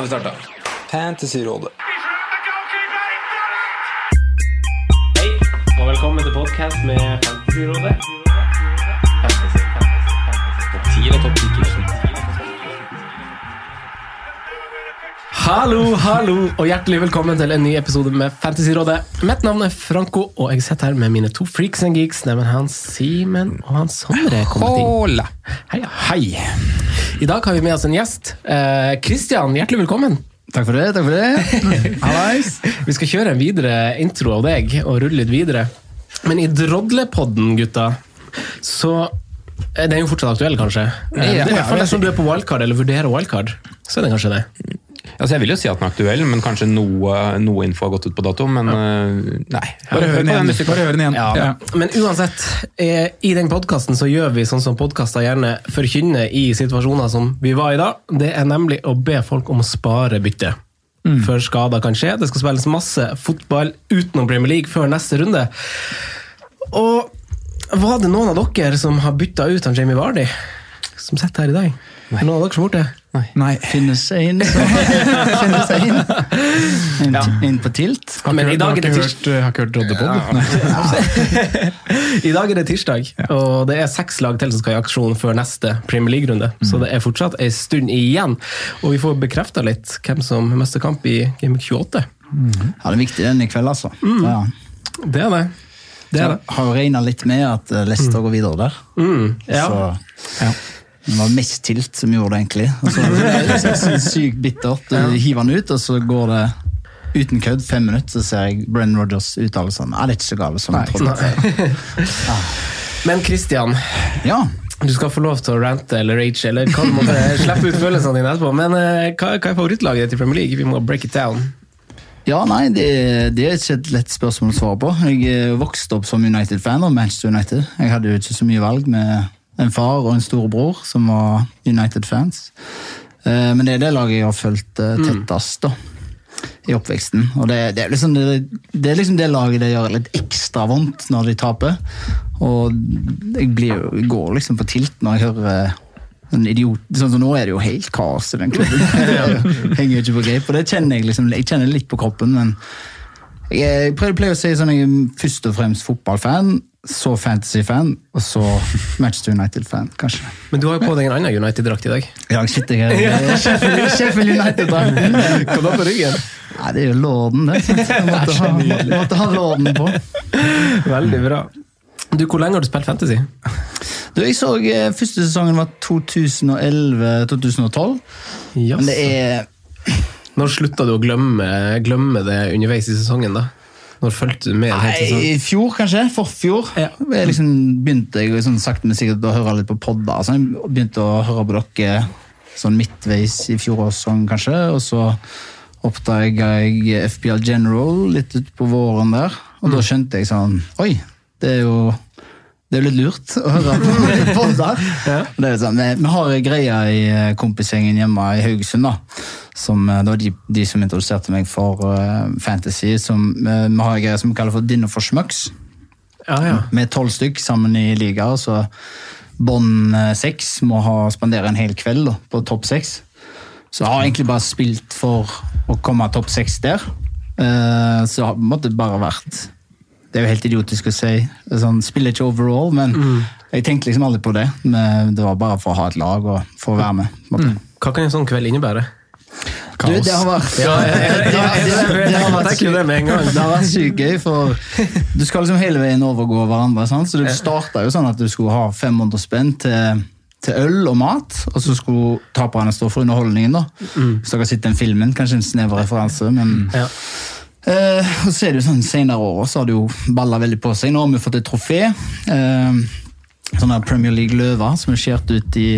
Nå har vi starta. Fantasyrådet. Hei, og velkommen til podcast med Fantasyrådet. Fantasy, fantasy, fantasy. Topp 10 eller topp 10 Hallo, hallo, og hjertelig velkommen til en ny episode med Fantasyrådet. Mitt navn er Franco, og jeg sitter her med mine to freaks and geeks, nemlig hans Simen og hans Sondre. Hola. Hei, hei. I dag har vi med oss en gjest. Eh, hjertelig velkommen. Takk for det. takk for det. Hallais. Vi skal kjøre en videre intro av deg og rulle litt videre. Men i Drodlepodden, gutta, så er den jo fortsatt aktuell, kanskje? Ja, det er hvert fall ja, dersom du er på wildcard eller vurderer wildcard. Så er det kanskje det. Altså, jeg vil jo si at den er aktuell, men kanskje noe, noe info har gått ut på dato. Men ja. nei. Bare hør den igjen. Bare hør den igjen. Ja. Ja. Men uansett, eh, i den podkasten så gjør vi sånn som podkaster gjerne forkynner i situasjoner som vi var i da. Det er nemlig å be folk om å spare bytte. Før skader kan skje. Det skal spilles masse fotball utenom Premier League før neste runde. Og var det noen av dere som har bytta ut han Jamie Vardy? Som sitter her i dag? Er Noen av dere som har gjort det? Nei. Finnes en, så finnes en. Inn, Ja. inn på tilt. Men i dag er det Har tirsdag. ikke hørt, har ikke hørt Rodde Ja. I dag er det tirsdag, og det er seks lag til som skal i aksjon før neste Premier League-runde. Så det er fortsatt en stund igjen. Og vi får bekrefta litt hvem som mister kamp i Game Week 28. Ja, det er viktig den i kveld, altså. Ja. Det er det. Det er det. Jeg har jo regna litt med at eh, Leicester går videre der. Mm, ja. Så det var mest tilt som gjorde det, egentlig. Og så det er sykt bittert. Du hiver den ut, og så går det uten kødd fem minutter, så ser jeg Brenn Rogers uttale sånn Er det ikke så gale som jeg trodde. Men Christian, Ja. du skal få lov til å rante eller rage, eller hva du måtte slippe ut følelsene dine etterpå. Men eh, hva, hva er favorittlaget ditt i Premier League? Vi må break it down. Ja, nei, det, det er ikke et lett spørsmål å svare på. Jeg eh, vokste opp som United-fan og Manchester United. Jeg hadde jo ikke så mye valg med en far og en storebror som var United-fans. Eh, Men det er det laget jeg har fulgt eh, tettest da, i oppveksten. Og det, det, er liksom det, det er liksom det laget det gjør litt ekstra vondt når de taper. Og jeg, blir, går liksom på tilt når jeg hører eh, en idiot, sånn som Nå er det jo helt kaos i den klubben. Jeg Henger jo ikke på greip, og det kjenner jeg liksom, jeg kjenner litt på kroppen. men jeg, pleier å si sånn, jeg er først og fremst fotballfan, så fantasy-fan, og så Manchester United-fan, kanskje. Men du har jo på deg en annen United-drakt i dag. Ja, jeg sitter her i Sheffield, United-drakten. Hva da på ryggen? Nei, det er jo låden, det. Jeg måtte ha, måtte, ha låden på. Veldig bra. Du, Hvor lenge har du spilt fantasy? Du, jeg så eh, Første sesongen var 2011-2012, Yes. men det er Når slutta du å glemme, glemme det underveis i sesongen? da? Når fulgte du med Nei, i fjor, kanskje. Forfjor. Ja. Jeg liksom begynte jeg sånn sakte, men sikkert å høre litt på podder. Så jeg begynte å høre på dere sånn midtveis i fjorårssesong, kanskje. Og så oppdaga jeg FBL General litt utpå våren der. Og Mm. da skjønte jeg sånn Oi, det er jo det er jo litt lurt å høre på litt podder. Og Det er sånn, vi, vi har greia i eh, kompisgjengen hjemme i Haugesund. da, som, eh, Det var de, de som introduserte meg for uh, fantasy. som uh, Vi har en greie som vi kaller for Dinner for schmucks. Ja, ja. Med tolv stykk sammen i liga. Så bånd eh, seks må ha spandere en hel kveld da, på topp seks. Så jeg har egentlig bare spilt for å komme topp seks der. Uh, Så det måte bare vært Det er jo helt idiotisk å si. Sånn, spiller ikke overall, men jeg tenkte liksom aldri på det. Men det var bare for å ha et lag og for å være med. Mm. Hva kan en sånn kveld innebære? Du, det har vært Ja, det har vært sykt gøy, for du skal liksom hele veien overgå hverandre. Sant? Så det starta jo sånn at du skulle ha 500 spenn til, til øl og mat, og så skulle taperne stå for underholdningen. da. Hvis dere har sett den filmen, kanskje en snever referanse, men Ja. Eh, og så er det jo sånn Senere år så har det jo balla veldig på seg. Nå har vi fått et trofé. Eh, sånn her Premier League løver som er skåret ut i,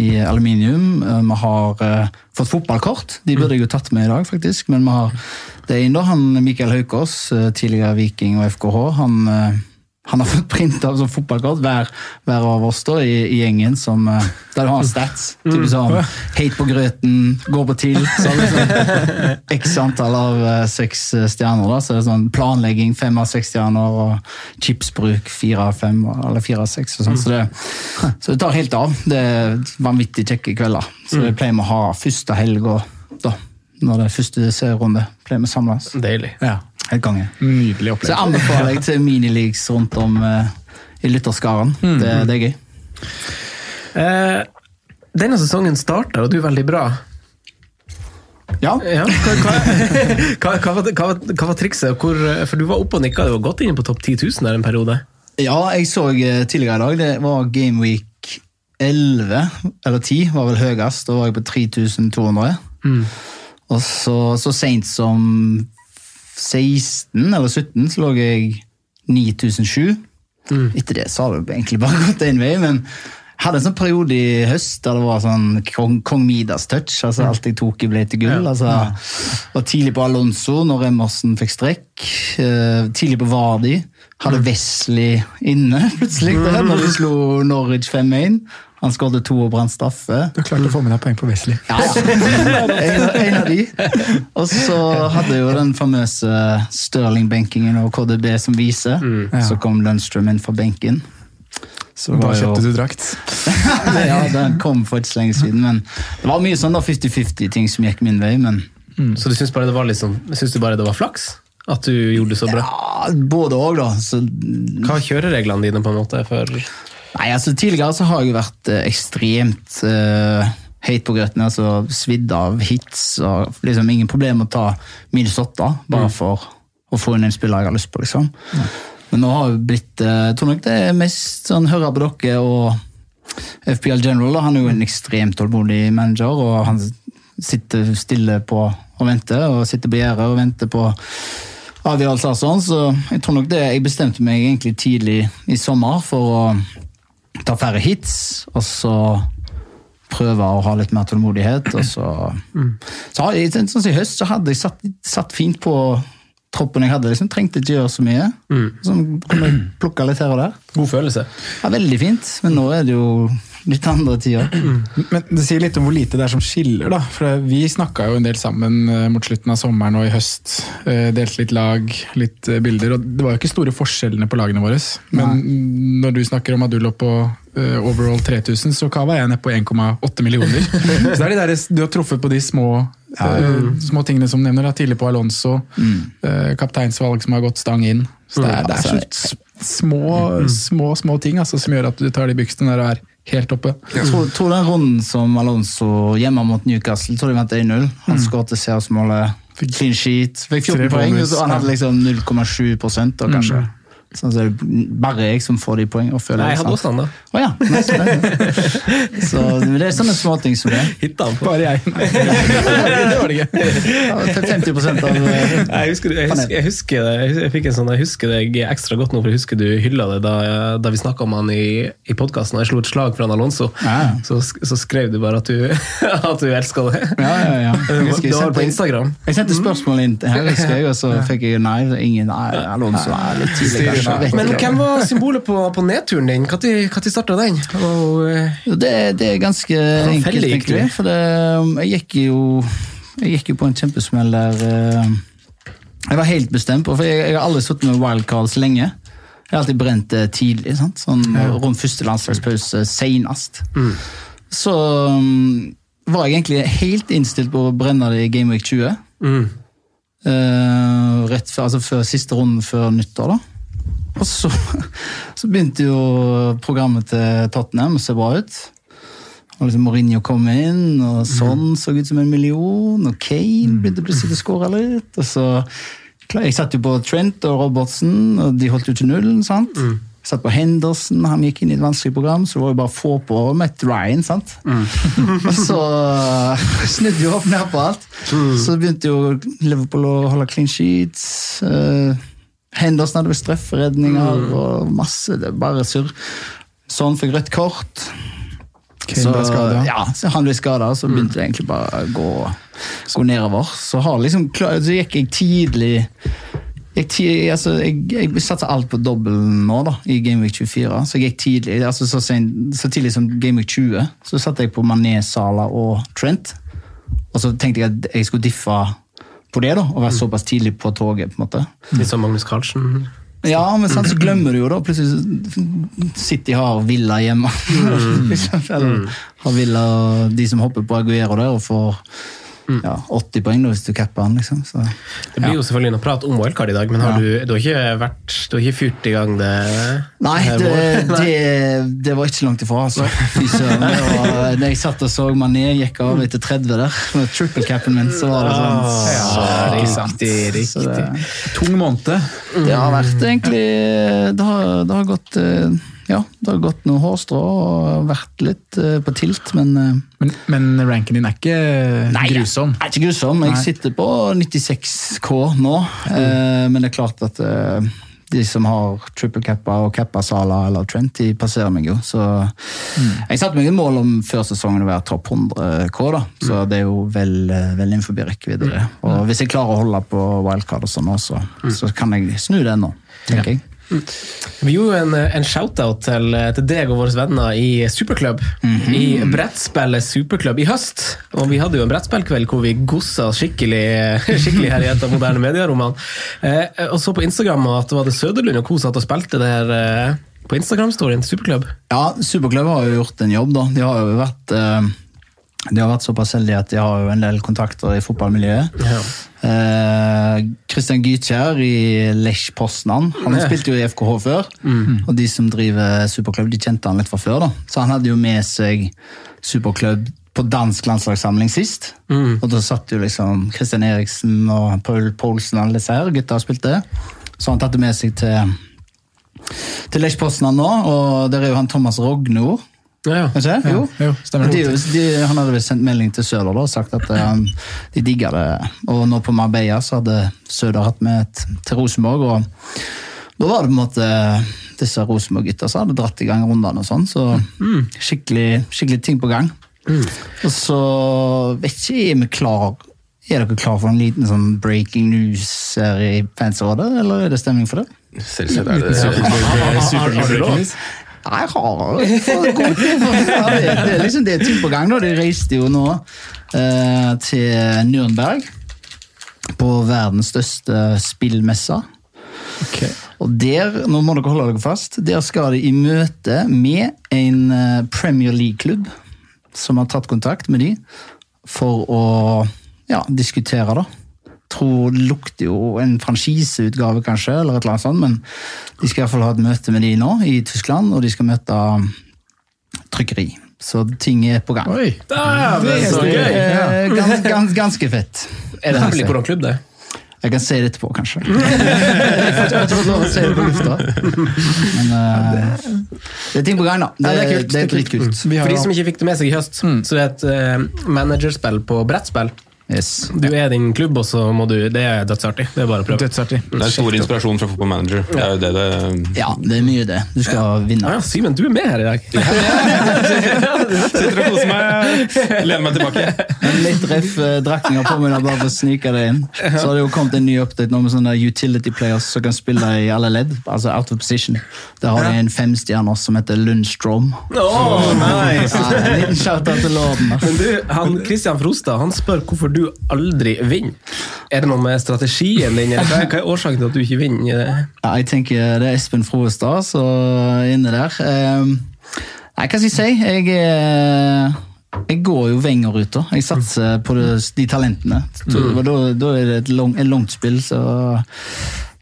i aluminium. Eh, vi har eh, fått fotballkort. De burde jeg jo tatt med i dag, faktisk. Men vi har det ene, han Mikael Haukås, eh, tidligere Viking og FKH. Han, eh, han har fått printa som fotballkort, hver, hver av oss da, i, i gjengen, som, eh, der du har stats. Typ sånn Hate på grøten, går på TIL. Så liksom, sånn X antall av eh, seks eh, stjerner. da, så det er sånn Planlegging fem av seks stjerner, og chipsbruk fire av fem, eller fire av seks. og sånn, så, det, så det tar helt av. Det er vanvittig kjekke kvelder. Så det pleier vi å ha første helga, da. Når det er første serierunde. Pleier vi å samles. Deilig. Ja. Helt konge. Nydelig opplevelse. Så jeg anbefaler deg til minileaks rundt om uh, i lytterskaren. Det, det er gøy. Uh, denne sesongen starta, og du er veldig bra. Ja. Ja, hva, hva, hva, hva, var- hva, hva var trikset? Hvor, for du var oppe og nikka, du var godt inne på topp 10 000 der en periode. ja, jeg så eh, tidligere i dag, det var Game Week 11, eller 10 var vel høyest. Da var jeg på 3200. Og så, så seint som 16 eller 17 så lå jeg 9007. Etter det så har det egentlig bare gått én vei, men jeg hadde en sånn periode i høst der det var sånn kong, kong Midas touch. altså Alt jeg tok i ble til gull. altså Var tidlig på Alonso når Emerson fikk strekk. eh, tidlig på Vardi. Hadde Wesley inne plutselig der, når de slo Norwich 5-1. Han skåret to og brant straffe. Du klarte å få med deg poeng på Wesley. Ja, ja. En, av- en av de. Og så hadde jo den famøse Stirling-benkingen og KDB som viser. Ja. Så kom Lundstrøm inn for benken. Så Da kjøpte jo- du drakt. ja, den kom for ikke så lenge siden. Men det var mye sånn da 50-50-ting som gikk min vei. Men Så du syns bare det var liksom, syns du bare det var flaks? At du gjorde det så bra? ja, både òg, da. Så, Hva er kjørereglene dine på en måte for nei, altså Tidligere så har jeg jo vært eh, ekstremt uh, høyt på grøten. altså Svidd av hits og liksom ingen problem å ta minus åtte bare for å få inn en spiller jeg har lyst på. liksom. Men nå har det blitt Jeg tror nok det er mest sånn høre på dere og FPL General. Da. Han er jo en ekstremt tålmodig manager, og han sitter stille på og venter, og sitter på gjerdet og venter på avgjørelser og sånn. Så jeg tror nok det Jeg bestemte meg egentlig tidlig i sommer for å ta færre hits, og så prøve å ha litt mer tålmodighet. Og så, så har jeg, sånn som i høst så hadde jeg satt, satt fint på troppen jeg hadde. liksom Trengte ikke gjøre så mye. Så kunne jeg plukke litt her og der. god følelse? Ja, Veldig fint, men nå er det jo litt andre tider. Men det sier litt om hvor lite det er som skiller, da. For vi snakka jo en del sammen eh, mot slutten av sommeren og i høst. eh, Delte litt lag, litt eh, bilder. Og det var jo ikke store forskjellene på lagene våre. Men når du snakker om at du lå på overall 3000, så var jeg nede på 1,8 millioner. så det er de der, du har truffet på de små, eh, små tingene som nevner. Da. Tidlig på Alonso, mm. kapteinsvalg som har gått stang inn. Så det er, det er så små, små, små ting altså, som gjør at du tar de byksene der og er helt oppe. Jeg tror, tror den runden som Alonso hjemme mot Newcastle tror de vant 1-0. Han skåret seiersmålet, clean sheet, fikk 14 poeng. og Han hadde liksom 0,7 og kanskje. Sånn, så er bare jeg som får de poengene. Og føler Nei, jeg hadde også han, da. Å ja, det. Så det er sånne småting som det. Hitta han på. Bare jeg. det var det gøy. Ja, 50 av Nei, Jeg husker, jeg, husker, jeg, husker det, jeg, fikk en sånn, jeg husker deg ekstra godt nå, for jeg husker du hylla det da, da vi snakka om han i, i podkasten. Jeg slo et slag for han Alonso. Ja. Så, så skrev du bare at du, at du elska det. Ja, ja, ja. Jeg du husker jeg på Instagram. jeg sendte spørsmål inn til her, husker jeg, og så fikk jeg nei. Ingen nei, Alonso er litt tidlig, Men hvem var symbolet på, på nedturen din? Når starta den? Og, eh, Jo, Det, det er ganske enkelt, egentlig. For det, um, jeg gikk jo jeg gikk jo på en kjempesmell der eh, Jeg var helt bestemt på, for jeg, jeg har aldri sittet med wildcards lenge. Jeg har alltid brent det tidlig, sant? sånn rundt første landslagspause senest. Så um, var jeg egentlig helt innstilt på å brenne det i Game Week 20. Eh, rett før, altså før siste runden før nyttår, da. Og så, så begynte jo programmet til Tottenham å se bra ut. Og liksom Mourinho kom inn, og sånn så ut som en million, og Kane begynte plutselig å skåre litt. og så Jeg satt jo på Trent og Robertsen, og de holdt jo til nullen. sant? Jeg satt på Henderson, han gikk inn i et vanskelig program, så det var jo bare å få på Matt Ryan. sant? og så snudde jo opp ned på alt. Så begynte jo Liverpool å holde clean sheets. eh, Henderson hadde vel mm. og masse. det er Bare surr. Sånn fikk rødt kort. Kane ble skadet. ja, så han ble skada, så begynte det egentlig bare å gå, gå nedover. Så, har liksom, så gikk jeg tidlig jeg, ti- altså, jeg, jeg satsa alt på dobbel nå, da, i Gameweek 24. Så jeg gikk tidlig, altså så, sen, så tidlig som Gameweek 20 så satte jeg på Mané, Sala og Trent. Og så tenkte jeg at jeg skulle diffe på det, da, å være såpass tidlig på toget. på en måte. Litt som Magnus Carlsen. Ja, men sant, så glemmer du jo da plutselig City har Villa hjemme. Eller har Villa de som hopper på Aguero der og får ja, 80 poeng da, hvis du capper han. liksom. Så, Det blir jo selvfølgelig noe prat om wildcard i dag, men har du, du har ikke vært, du har ikke fyrt i gang det Nei, det, det, det var ikke langt ifra. altså. Fy søren. Når jeg satt og så Mané gikk av etter 30 der, med triple-capen min, så var det sånn Ja, ikke sant. Riktig, Så det, Tung måned. det har vært egentlig Det har, det har gått eh, ja, det har gått noen hårstrå og vært litt eh, på tilt, men eh, Men, men ranken din er ikke grusom. Nei, ikke grusom. Jeg Nei. sitter på 96K nå, mm. men det er klart at de som har triple cappa og cappa Sala eller Trent, de passerer meg jo. Så jeg satte meg et mål om før sesongen å være topp 100 K, da. Så det er jo vel, vel innenfor rekkevidde. Mm. Og hvis jeg klarer å holde på wildcard og sånn også, så kan jeg snu det nå, tenker jeg. Vi gjorde jo en, en shout-out til, til deg og våre venner i Superklubb. I brettspillet Superklubb i høst. Og vi hadde jo en brettspillkveld hvor vi gossa skikkelig, skikkelig her i et av moderne medierommene. Eh, og så på Instagram at det var det Søderlund og co. satt og spilte der eh, på Instagram-storyen til Superklubb. Ja, Superklubb har jo gjort en jobb, da. De har jo vært, eh, de har vært såpass heldige at de har jo en del kontakter i fotballmiljøet. Ja. Eh, Christian Gytkjær i Lech Poznan. Han Ja. spilte jo i FKH før. Og de som driver superklubb, de kjente han litt fra før. da. Så han hadde jo med seg superklubb på dansk landslagssamling sist. Og da satt jo liksom Christian Eriksen og Paul Poulsen alle disse her gutta og spilte. Så han tatt det med seg til, til Lech Poznan nå, og der er jo han Thomas Rogno. Ja, ja. ja? Jo. Jo, stemmer De, det. de, han hadde vel sendt melding til Søder da, og sagt at um, de digga det. Og nå på Marbella så hadde Søder hatt med et, til Rosenborg, og da var det på en måte disse Rosenborg-gutta som hadde dratt i gang rundene og sånn, så skikkelig, skikkelig ting på gang. Og så vet ikke er vi klar Er dere klar for en liten sånn breaking news her i fansrådet, eller er det stemning for det? Selvsagt er det Superklubb. Nei, Jeg har god tid for det. Er liksom det er ting på gang. da. De reiste jo nå eh, til Nürnberg på verdens største spillmesse. Og der, nå må dere holde dere fast, der skal de i møte med en eh, Premier League-klubb som har tatt kontakt med de for å ja, diskutere, da. Tror lukter jo en franchiseutgave, kanskje, eller et eller annet sånt, men de skal i hvert fall ha et møte med de nå i Tyskland, og de skal møte trykkeri. Så ting er på gang. Oi! Dæven, så Det gøy! er gans, gans, ganske fett. Er det hemmelig hvordan klubb det er? Jeg kan si det etterpå, kanskje. Jeg får ikke lov å si det på lufta. Men uh, det er ting på gang, da. Det, Ja, det er er er dritkult. For de som ikke fikk det med seg i høst, så er det et uh, managerspill på brettspill. Yes. Du er din klubb, og så må du Det er dødsartig. Det er bare å prøve. Dødsartig. Det er stor inspirasjon fra Football Manager. Det er jo det det Ja, det er mye det. Du skal vinne. Ja, Simen, du er med her i dag. Sitter og koser meg, lener meg tilbake. En Litt ref eh, drakninger på meg bare for å snike det inn. Så har det jo kommet en ny update nå med sånne utility players som kan spille i alle ledd. Altså out of position. Der har de en femstjerner som heter Lundstrom. Oh, nice. Ja, en liten shout-out til lorden. Men du, han Christian Frostad han spør hvorfor du aldri vinner. Er det noe med strategien din, eller hva er, hva er årsaken til at du ikke vinner? Ja, jeg tenker det er Espen Froestad som er inne der. Ehm, nei, hva skal jeg si? Jeg, eh, jeg går jo Wenger-ruta. Jeg satser på de talentene. Mm. Da, da er det et, lang, et langt spill, så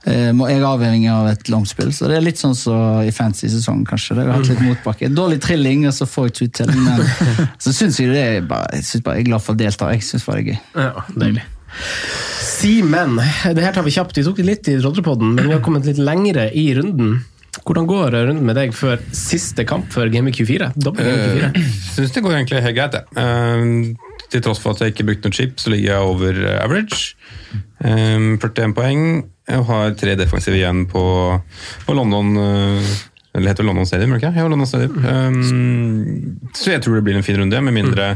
eh, er avhengig av et langspill. Så det er litt sånn som i fantasy-sesongen, kanskje. Det har hatt litt motbakke. Dårlig trilling, og så får jeg ikke til Men så syns jeg det er bare, jeg, synes bare, jeg er glad for å delta. Jeg synes bare det er gøy. Ja, deilig. Simen, det her tar vi kjapt. Vi tok det litt i Rodrepodden, men vi har kommet litt lengre i runden. Hvordan går runden med deg før siste kamp før Game Week 24? Dobbel Game 24. Uh, Syns det går egentlig helt greit, jeg. Uh, til tross for at jeg ikke brukte noen chip, så ligger jeg over average. Um, 41 poeng. Jeg har tre defensive igjen på, på London uh, Eller heter London Stadium? ikke? Ja, London Stadium. Um, så jeg tror det blir en fin runde, med mindre,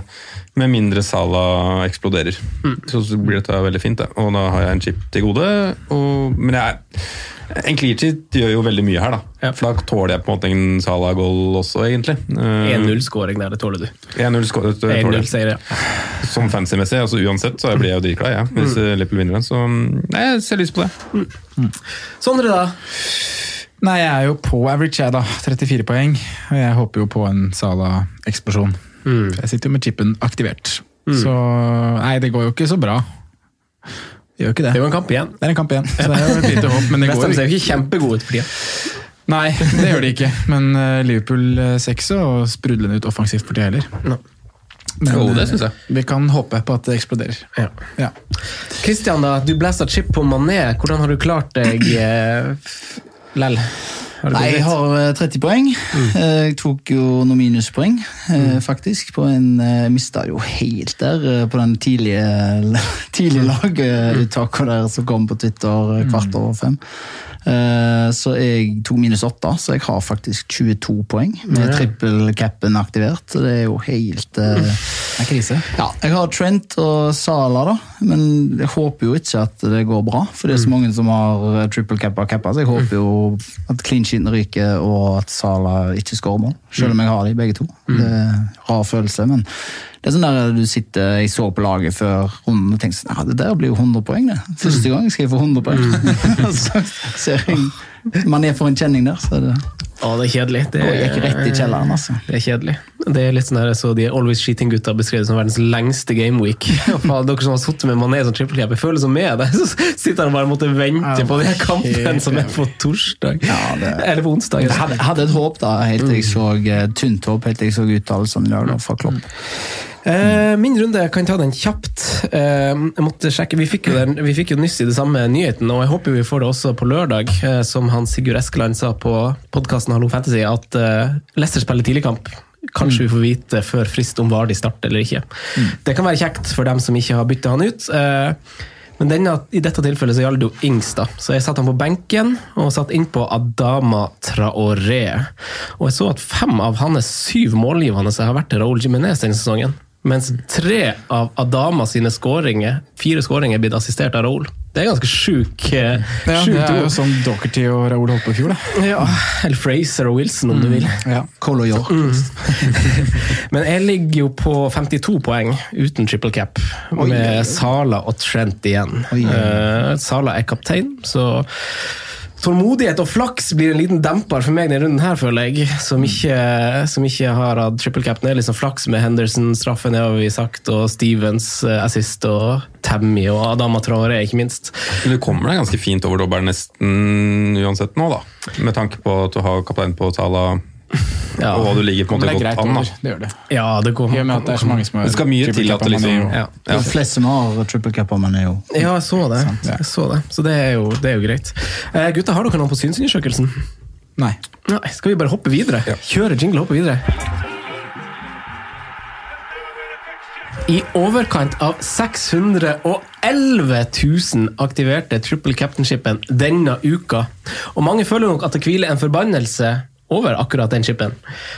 med mindre Sala eksploderer. Så, så blir dette veldig fint, det. og da har jeg en chip til gode. Og, men jeg en clear sheet gjør jo veldig mye her, da. For da tåler jeg på en måte en Salah-goal også, egentlig. Uh, 1-0-skåring der, det tåler du. 1-0-seier, ja. Som fancy-messig, altså uansett, så blir jeg jo dritglad, jeg. Ja, hvis mm. Liverpool vinner den. Så nei, jeg ser lyst på det. Mm. Sondre, da? Nei, jeg er jo på average, jeg, da. 34 poeng. Og jeg håper jo på en Salah-eksplosjon. Mm. Jeg sitter jo med chipen aktivert. Mm. Så nei, det går jo ikke så bra. Gjør ikke det. Det er jo en kamp igjen. Det er en kamp igjen, så det er jo et lite håp. Men det går ser jo ikke kjempegode ut for tida. Nei, det gjør de ikke. Men Liverpool ser ikke så sprudlende ut offensivt for tida heller. No. Men, jo, det synes jeg. Vi kan håpe på at det eksploderer. Ja. ja. Christian, da, du blæsta chip på Mané. Hvordan har du klart deg eh, lell? Nei, jeg har 30 poeng. Mm. Jeg tok jo noen minuspoeng, mm. faktisk. På en, jeg mista jo helt der på den tidlige, tidlige laguttaket der som kom på Twitter kvart over fem. Så jeg tok minus åtte, så jeg har faktisk 22 poeng med trippelcapen aktivert. Så det er jo helt Det er krise. Ja, jeg har Trent og Sala, da, men jeg håper jo ikke at det går bra. For det er så mange som har trippel-cappa cappa, så jeg håper jo at clean sheeten ryker og at Sala ikke skårer mål. Selv om jeg har de begge to. Det er en rar følelse, men det er sånn der du sitter, Jeg så på laget før runden og tenkte sånn, ja, det der blir jo 100 poeng. det. Første gang skal jeg få 100 poeng. så ser jeg man er for en kjenning der, så er det Å, det er kjedelig. Det går ikke rett i kjelleren, altså. Det er kjedelig. Det er litt sånn der, så De Always Cheating-gutta beskrevet som verdens lengste gameweek. Dere som har sittet med Mané som triple cap, jeg føler som med deg, Så sitter han bare og måtte vente på den kampen som er på torsdag. Ja, det... Eller på onsdag. Jeg hadde, hadde, et håp, da, helt til jeg så eh, tynt håp, helt til jeg så uttalelsene i dag fra Klopp. Uh, min runde, kan ta den kjapt. Uh, jeg måtte sjekke, Vi fikk, jo den, vi fikk jo nyss i det samme nyheten, og jeg håper vi får det også på lørdag. Uh, som han Sigurd Eskeland sa på podkasten Hallo Fantasy, at Leicester spiller tidligkamp. Kanskje mm. vi får vite før frist om Vardi starter eller ikke. Mm. Det kan være kjekt for dem som ikke har bytta han ut. Men denne, i dette tilfellet så gjaldt det jo Ings, da. Så jeg satte han på benken og satt innpå Adama Traoré. Og jeg så at fem av hans syv målgivende har vært til Raúl Jiménez denne sesongen. Mens tre av Adama sine skåringer, fire skåringer er blitt assistert av Raoul. Det er ganske sjuk ja, Det er jo sånn Dockerty og Raoul holdt på i fjor, da. Ja, Eller Fraser og Wilson, om mm, du vil. Ja, Colo York. Mm. Men jeg ligger jo på 52 poeng uten triple cap, med. Sala og Trent igjen. Oi, uh, Sala er kaptein, så Tålmodighet og flaks blir en liten demper for meg denne runden, her, føler jeg. Som ikke, som ikke har hatt triple cap. Det er liksom flaks med Henderson-straffen, det har vi sagt, og Stevens eh, assist, og Tammy og Adama Traore, ikke minst. Du kommer deg ganske fint over dobbelen nesten uansett nå, da. Med tanke på at du har kaptein på Tala ja. Og du ligger på en måte godt an. Det gjør det. Ja, det, går, det, det, det skal mye til at det liksom ja. Det er flest som har triple cap, men er jo Ja, jeg så det. Jeg så det. Så det er jo, det er jo greit. Eh, gutta, har dere noen på synsundersøkelsen? Nei. Nei. Skal vi bare hoppe videre? Kjøre jingle og hoppe videre? I overkant av 611 000 aktiverte triple captainshipen denne uka. Og mange føler nok at det hviler en forbannelse over akkurat den chipen.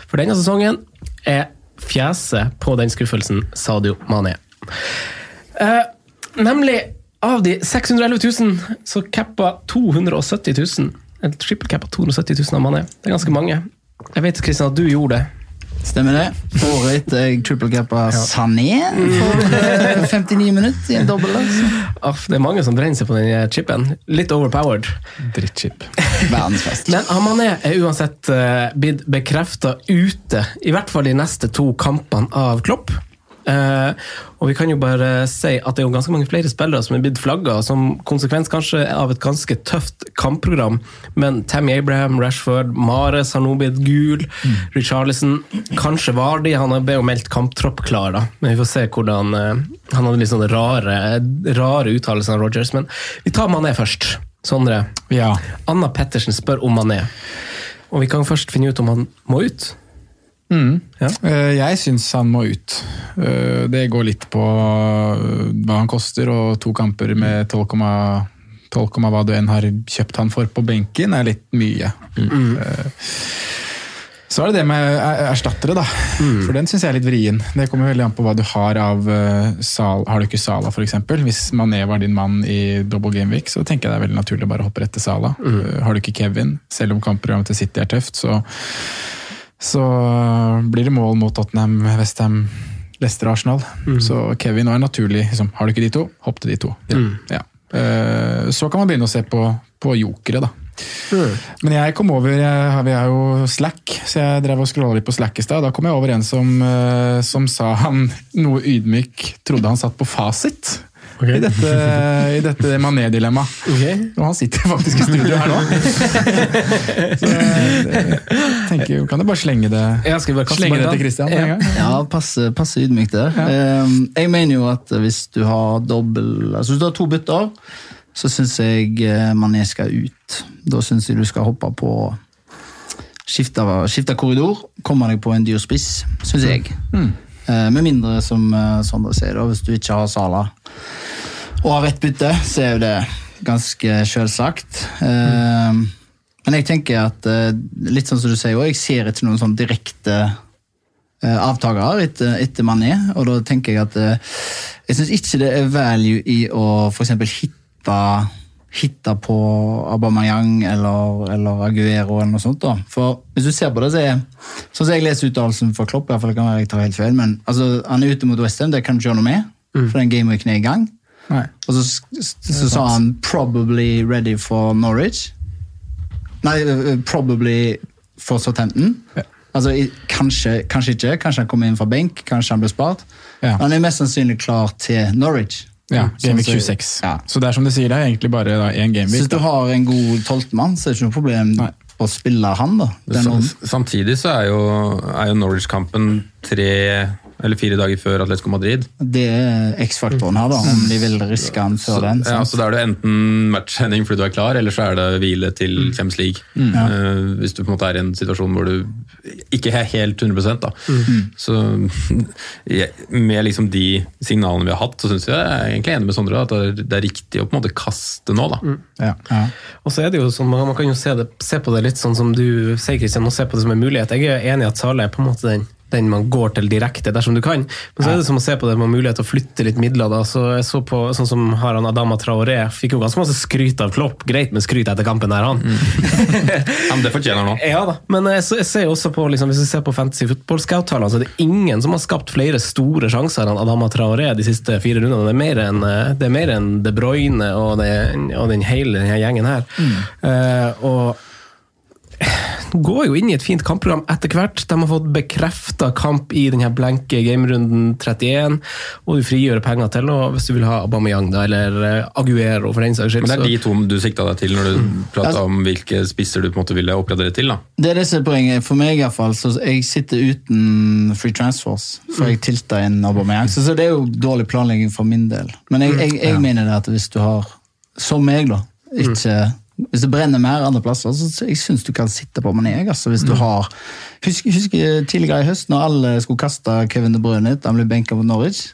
For denne sesongen er fjeset på den skuffelsen Sadio Mané. Eh, nemlig av de 611 000 så cappa 270 000. En trippelcap av 270 000 av Mané. Det er ganske mange. Jeg vet Kristian, at du gjorde det. Stemmer det. Året etter jeg triple-cappa Sané for 59 eh, minutter i en dobbel. Altså. Det er mange som brenner seg på den chipen. Litt overpowered. Drittchip. Verdensfest. Men Mané er uansett blitt bekrefta ute, i hvert fall de neste to kampene av Klopp. Eh, og vi kan jo bare si at det er jo ganske mange flere spillere som er blitt flagga, som konsekvens kanskje av et ganske tøft kampprogram. Men Tammy Abraham, Rashford, Mares har nå blitt gul. Mm. Richarlison, kanskje Vardi. Han ble jo meldt kamptropp klar, da. Men vi får se hvordan eh, Han hadde litt sånne rare, rare uttalelser av Rogers. Men vi tar Mané først. Sondre. Ja. Anna Pettersen spør om Mané. Og vi kan først finne ut om han må ut. Mm. Ja. Eh, jeg syns han må ut. Eh, det går litt på eh, hva han koster, og to kamper med 12, 12, hva du enn har kjøpt han for på benken, er litt mye. Mm. Så er det det med erstattere, da. Mm. For den syns jeg er litt vrien. Det kommer veldig an på hva du har av Sal. Har du ikke Sala, f.eks.? Hvis Mané var din mann i double game week, så tenker jeg det er veldig naturlig å bare hoppe rett til Sala. Mm. Har du ikke Kevin, selv om kampprogrammet til City er tøft, så så blir det mål mot Tottenham, Westham, Leicester og Arsenal. Mm. Så Kevin er naturlig. Liksom, har du ikke de to, hopp til de to. Ja. Mm. Ja. Eh, så kan man begynne å se på, på jokere, da. Mm. Men jeg kom over jeg, Vi er jo Slack, så jeg drev og scrolla litt på Slack i stad. Da kom jeg over en som, eh, som sa han noe ydmyk trodde han satt på fasit okay. i dette, i dette Mané-dilemmaet. Okay. Og han sitter faktisk i studio her nå. Så jeg tenker, Kan du bare slenge det, bare slenge det til Christian? Ja, ja passe, passe ydmykt der. Ja. Ehm, jeg mener jo at hvis du har dobbelt, altså Hvis du har to bytter, så syns jeg eh, Mané skal ut. Da syns jeg du skal hoppe på skifte, skifte korridor, komme deg på en dyr spiss, syns jeg. Mm. Eh, med mindre, som eh, Sondre sier, da, hvis du ikke har Sala og har rett bytte, så er jo det ganske selvsagt. Mm. Men jeg tenker at litt sånn som du sier, jeg ser ikke noen sånn direkte avtakere etter, etter Mané. Og da tenker jeg at jeg syns ikke det er value i å f.eks. hitte hitte på Aubameyang eller, eller, Aguero eller noe sånt. da. For Hvis du ser på det, så er sånn som jeg leser uttalelsen fra Klopp, i hvert fall kan jeg tar helt feil, men altså, han er ute mot Westham, det kan du ikke gjøre noe med, mm. for den gameweeken er i gang. Nei. Og så, så sa han 'probably ready for Norwich'. Nei, uh, 'probably for Southampton'. Ja. Altså, kanskje, kanskje ikke, kanskje han kommer inn fra benk, kanskje han blir spart. Ja. Han er mest sannsynlig klar til Norwich. Ja, Gameweek 26. Ja. Så det er som du sier, det er egentlig bare én gameweek. Hvis du har en god tolvtemann, så er det ikke noe problem Nei. å spille han. da. Samtidig så er jo, er jo Norwich-kampen tre eller fire dager før Atletico Madrid. Det er X-faktoren her, da, om de vil riske han før så, den. Sant? Ja, så Da er det enten matchsending fordi du er klar, eller så er det hvile til mm. Champions League. Mm. Ja. Uh, hvis du på en måte er i en situasjon hvor du ikke er helt 100 da. Mm. Så med liksom de signalene vi har hatt, så syns jeg jeg er egentlig enig med Sondre at det er, riktig å på en måte kaste nå. da. Mm. Ja. Ja. Og så er det jo sånn, Man kan jo se, det, se på det litt sånn som du sier, Kristian, og se på det som en mulighet. Jeg er enig i at Sale er på en måte den den man går til direkte, dersom du kan. Men så er det som å se på det med mulighet til å flytte litt midler. da, så jeg så på sånn som har han Adama Traoré, fikk jo ganske masse skryt av Klopp. Greit med skryt etter kampen der, han. Mm. det fortjener han. Ja da, men jeg, jeg ser også på, liksom, hvis vi ser på Fantasy Football Scout-tallene, så er det ingen som har skapt flere store sjanser enn Adama Traoré de siste fire rundene. Det er mer enn, det er mer enn De Bruyne og, det, og den hele denne gjengen her. Mm. Uh, og går jo inn i et fint kampprogram etter hvert. De har fått bekrefta kamp i denne blenke gamerunden 31, og du frigjør penger til og hvis du vil ha Aubameyang da, eller eh, Aguero. for den saks skyld. Men Det er de to du sikta deg til når du mm. prater altså, om hvilke spisser du på en måte ville oppgradere til? da? Det er det som er poenget. For meg iallfall. Jeg sitter uten free transfers, for jeg tilta inn Aubameyang. Så, så det er jo dårlig planlegging for min del. Men jeg, jeg, jeg mener det at hvis du har, som meg, da, ikke hvis det brenner mer andre plasser, så jeg syns du kan sitte på Mané. Altså, hvis du mm. har Husk, husk tidligere i høst, når alle skulle kaste Kevin De Bruyne ut, han ble benka på Norwich.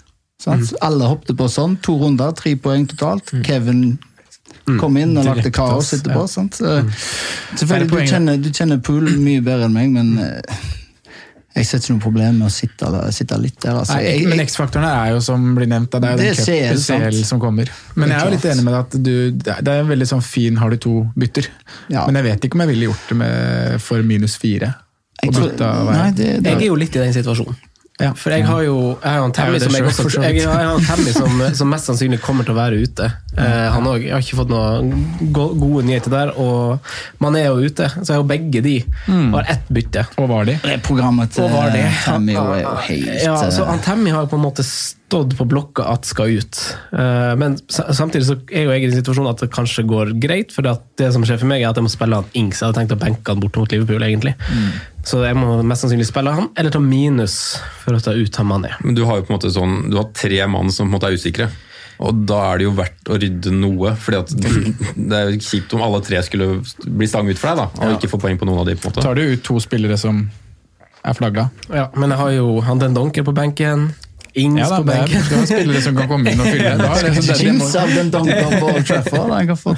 Mm. Alle hoppet på sånn. To runder, tre poeng totalt. Mm. Kevin mm. kom inn og lagde kaos etterpå. Ja. Sant? Mm. Selvfølgelig, du kjenner, du kjenner Pool mye bedre enn meg, men eh, jeg ser ikke noe problem med å sitte, sitte litt der. Altså. Nei, men X-faktoren er jo som blir nevnt, det er jo den CL, CL som kommer. Men jeg er jo litt enig med deg at du, det er en veldig sånn fin har du to bytter. Ja. Men jeg vet ikke om jeg ville gjort det med, for minus fire. Jeg, tror, nei, det, det, jeg er jo litt i den situasjonen. Ja. For jeg har jo jeg har en Tammy som, jeg også, jeg, jeg har en Tammy som, som mest sannsynlig kommer til å være ute. Eh, han også, Jeg har ikke fått noen gode nyheter der. Og man er jo ute, så jeg har jo begge de. Mm. Har ett bytte. Og var de? Programmet til Og var det. Tammy er jo helt Ja, så eh, han Tammy har på en måte stått på blokka at skal ut. Eh, Men samtidig så er jo jeg i den situasjonen at det kanskje går greit, for det som skjer for meg er at jeg må spille han Ings. Jeg hadde tenkt å benke han bort mot Liverpool, egentlig. Så jeg må mest sannsynlig spille han, eller ta minus for å ta ut han Mané. Men du har jo på en måte sånn, du har tre mann som på en måte er usikre. Og da er det jo verdt å rydde noe. fordi at Det er jo kjipt om alle tre skulle bli stang ut for deg, da, og ikke få poeng på noen av de. på en måte. Tar du ut to spillere som er flagga? Ja, men jeg har jo han den Donker på benken. Ings Ja, da, på det er, benken. du spillere som kan komme inn og fylle. Da det, det, det, det, det, det, det, det, på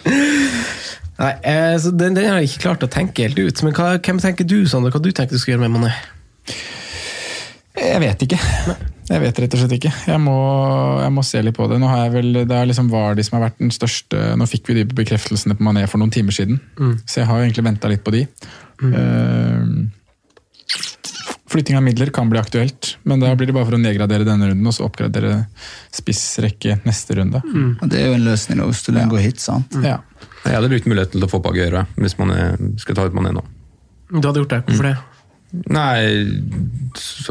Nei, eh, så den, den har jeg ikke klart å tenke helt ut. Men hva, hvem tenker du, Sander? Hva du tenker du skal gjøre med Mané? Jeg vet ikke. Jeg vet rett og slett ikke. Jeg må, jeg må se litt på det. Nå har jeg vel, Det er liksom Vardy som har vært den største Nå fikk vi de bekreftelsene på Mané for noen timer siden, så jeg har jo egentlig venta litt på de. Eh, flytting av midler kan bli aktuelt, men da blir det bare for å nedgradere denne runden og så oppgradere spissrekke neste runde. Og Det er jo en løsning hvis du går hit, sant? Ja. Jeg hadde brukt muligheten til å få opp Aguero hvis man er- skal ta ut Mané nå. Du hadde gjort det. Hvorfor det? Nei,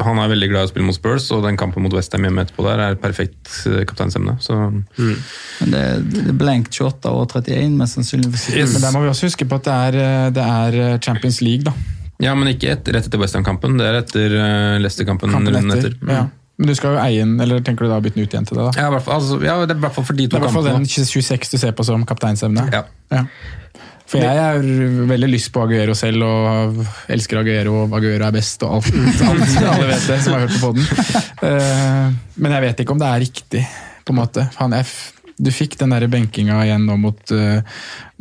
han er veldig glad i å spille mot Spurs, og den kampen mot Westham hjemme etterpå der er perfekt eh, kapteinsemne. Så Men det, det er blank 28 og 31, mest sannsynligvis. Men der må vi også huske på at det er, eh, det er Champions League, da. Ja, men ikke et, rett etter Westham-kampen. Det er etter uh, Leicester-kampen Kampen etter. Mm. Ja. Men du skal jo eie den, eller tenker du da å bytte den ut igjen til det? da? Ja, fall, altså, ja, det er i hvert fall for de Det to er i hvert fall den 26 du ser på som kapteinsemne. Ja. Ja. For jeg har veldig lyst på Aguero selv, og elsker Aguero, og Aguero er best, og alt. alt alle vet det, som har hørt på podden. Men jeg vet ikke om det er riktig, på en måte. Han F, du fikk den der benkinga igjen nå mot, eh,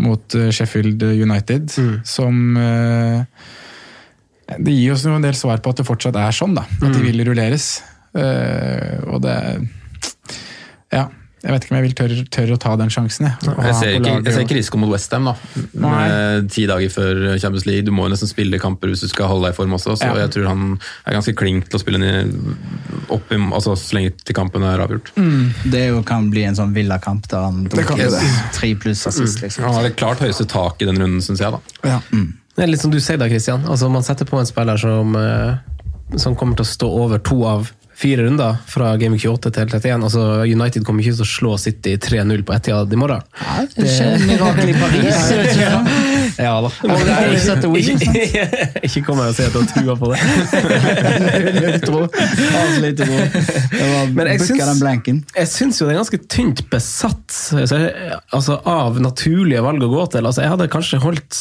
mot eh, Sheffield United, som eh, Det gir oss en del svar på at det fortsatt er sånn, da. At de vil rulleres. Eh, og det Ja. Jeg vet ikke om jeg vil tørre, tørre å ta den sjansen. Jeg, Jeg ser, ikke, jeg ser ikke risiko mot Westham, ti dager før Champions League. Du må jo nesten spille kamper hvis du skal holde deg i form også, så Ja. jeg tror han er ganske klink til å spille opp i, altså, så lenge til kampen er avgjort. Det er jo, kan bli en sånn villakamp der han kan dunker det. tre pluss assist, liksom. Han har det klart høyeste tak i den runden, syns jeg. da. Ja. Det er litt som du sier da, Christian. Altså, man setter på en spiller som, eh, som kommer til å stå over to av fire runder fra Game 28 til 31. Altså, United kommer ikke til å slå City 3-0 på Etihad i morgen. Det skjer mirakel i Paris. Ja da. Det er sant? Ikke, ikke kom her og si at du har trua på det. Null tro. Avslutte tro. Men jeg syns- Jeg syns jo det er ganske tynt besatt altså, av naturlige valg å gå til. Altså, jeg hadde kanskje holdt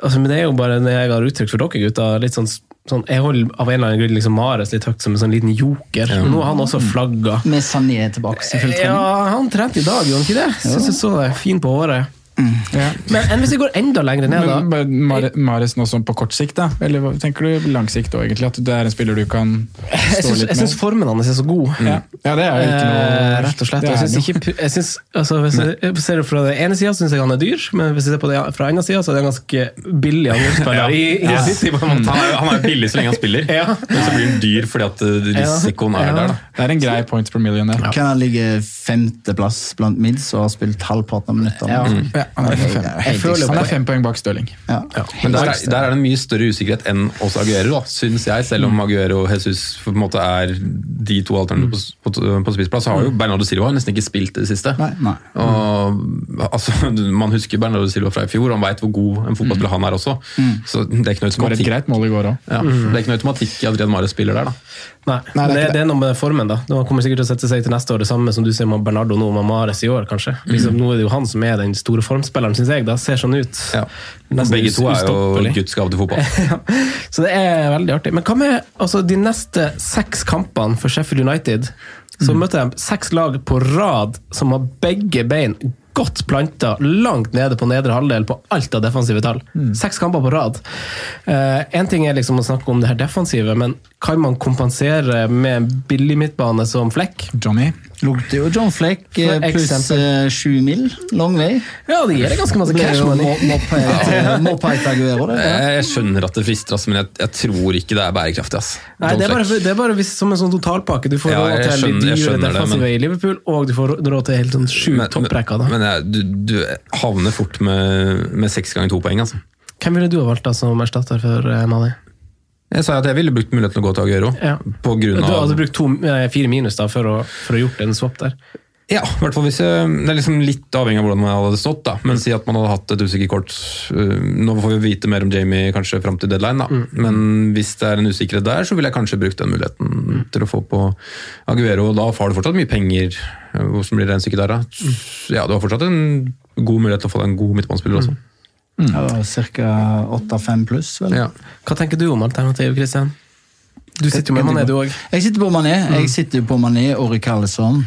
altså, Men det er jo bare det jeg har uttrykt for dere gutter. litt sånn, sånn, Jeg holder av en eller annen grunn liksom Mares litt høyt som en sånn liten joker. Ja. Nå har han også flagga. Med Sané tilbake selvfølgelig. Ja, han trente i dag, gjorde han ikke det? Syns jeg så det. Fin på håret. Ja. Men enn hvis vi går enda lenger ned, da? Men Mar- Mares nå sånn på kort sikt, da? Eller hva tenker du lang sikt òg, egentlig? At det er en spiller du kan stå synes, litt jeg syns med? formen hans er så god. Ja. ja, det er jo ikke noe Eh, rett og slett. Jeg synes ikke, jeg synes, altså, hvis jeg ser det fra den ene sida, syns jeg han er dyr, men hvis jeg ser på det fra andre sida, så er det en ganske billig angrepsspiller Ja. City. på en måte. Han er, han er billig så lenge han spiller, Ja. men så blir han dyr fordi at eh, risikoen er Ja. der. da. Det er en grei points per million, Ja. Kan han ligge femteplass blant mids og har spilt halvparten av minuttene? Ja. Mm. Ja, han, er fem. helt føler han er fem poeng bak Stirling. Ja. Men der, er- der er det en mye større usikkerhet enn oss Aguero, da, syns jeg. Selv om Aguero og Jesus på en måte er de to alternativene på, på, på spissplass, har jo Bernardo Silva nesten ikke spilt i det siste. Nei, nei. Og, altså, man husker Bernardo Silva fra i fjor, han veit hvor god en fotballspiller han er også. Så det er ikke noe Skåret et automatikk, greit mål i går ja, det er ikke noe automatikk i Adrian Mares spiller der. da. Nei, Nei, det er det, det er noe med formen, da. Han kommer sikkert til å sette seg til neste år, det samme som du ser med Bernardo nå, med Mares i år, kanskje. Liksom, nå er det jo han som er den store formspilleren, syns jeg. da, Ser sånn ut. Ja. Begge to er jo. Guds gave til fotball. Ja. Så det er veldig artig. Men hva med altså, de neste seks kampene for Sheffield United? Så møter de seks lag på rad som har begge bein godt planta langt nede på nedre halvdel på alt av defensive tall. Seks kamper på rad. Én ting er liksom å snakke om det her defensive, men kan man kompensere med en billig midtbane som Flekk? Johnny. Lukter jo John Fleck eh, pluss eh, sju mil. Lang vei. Ja, det gir deg ganske masse cash money. Eh. Jeg, skjønner at det frister, men jeg, jeg tror ikke det er bærekraftig. ass. Nei, det er bare, det er bare hvis, som en sånn totalpakke. Du får Ja, råd til de skjønner- jeg dyre defensive i Liverpool, og du får råd til helt sånn sju topprekker. Men, Men jeg, du, du havner fort med, med seks ganger to poeng. altså. Hvem ville du ha valgt da som erstatter for uh, Mali? Jeg sa at jeg ville brukt muligheten til å gå til Aguero. Ja. På grunn Du hadde brukt to, eh, fire minus da for å, for å gjort en swap der. Ja, i hvert fall hvis jeg, Det er liksom litt avhengig av hvordan man hadde stått. da, Men si at man hadde hatt et usikkert kort øh, Nå får vi vite mer om Jamie kanskje fram til deadline, da. men hvis det er en usikkerhet der, så ville jeg kanskje brukt den muligheten til å få på Aguero. og Da har du fortsatt mye penger. Hvordan blir regnestykket der, da? Ja, Du har fortsatt en god mulighet til å få deg en god midtbanespiller også. Ja, Ca. 8-5 pluss, vel. Ja. Hva tenker du om alternativ, Christian? Du sitter jo med Mané, du òg. Jeg sitter på Mané. Jeg sitter jo på Mané og Rikarlison.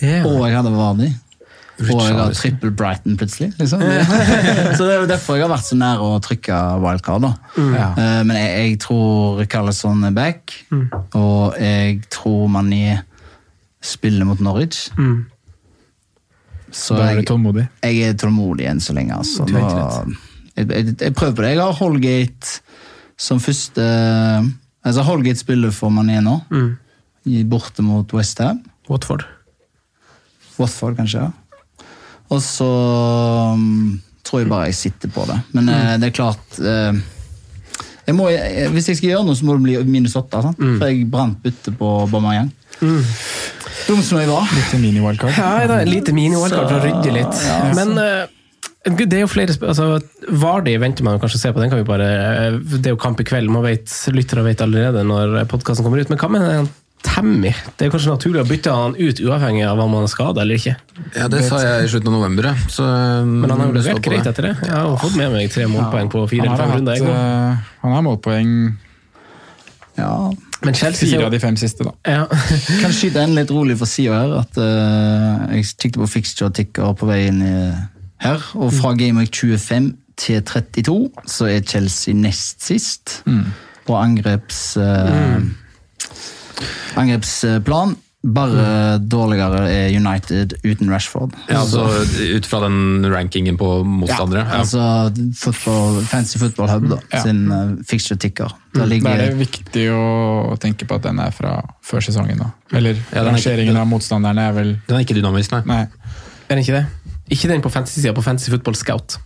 Og jeg hadde Vardi. Og jeg har trippel Brighton plutselig. liksom. så Det er jo derfor jeg har vært så nær å trykke wildcard. da. Ja. Eh, Men jeg, jeg tror Rikarlison er back, og jeg tror Mané spiller mot Norwich. Så Da er du tålmodig. jeg er tålmodig enn så lenge. altså. greit. Jeg, prøver på det. Jeg har Holgate som første Altså Holgate spiller for Mané nå, mm. borte mot Westham. Watford. Watford, kanskje. ja. Og så um, tror jeg bare jeg sitter på det. Men eh, det er klart uh, jeg må, jeg, Hvis jeg skal gjøre noe, så må det bli minus åtte. Mm. For jeg brant byttet på Bomayang. Dum som jeg var. Lite mini-wildcard. Ja, da, lite mini-wildcard for å rydde litt. Men eh, det er jo flere altså, Vardi venter man kanskje å se på, den kan vi bare eh, Det er jo kamp i kveld, man vet, lyttere vet allerede når podkasten kommer ut. Men hva med den Tammy? Det er kanskje naturlig å bytte han ut uavhengig av om han er skada eller ikke. Ja, Det sa jeg i slutten av november. Så, Men han har jo står levert greit det. etter det. Jeg har jo fått med meg tre målpoeng på fire eller fem runder. eh, han har målpoeng Ja. Men Chelsea fire av de fem siste, da. ja. Kan skyte en litt rolig for sida her. at uh, Jeg kikket på fixture ticker på vei inn i, her, og fra Gameweek 25 til 32 så er Chelsea nest sist på angreps... eh, Angrepsplan. Bare dårligere er United uten Rashford. Ja, altså Ut fra den rankingen på motstandere. Ja, Altså football, Fancy Football Hub da, Ja. sin uh, fixture ticker. Der Da ligger er det viktig å tenke på at den er fra før sesongen. da. Eller Ja, er ikke- den, av motstanderne er vel Den er ikke dynamisk, nei. Nei. Er den ikke det? Ikke den på fantasy-sida, på Fantasy Football Scout.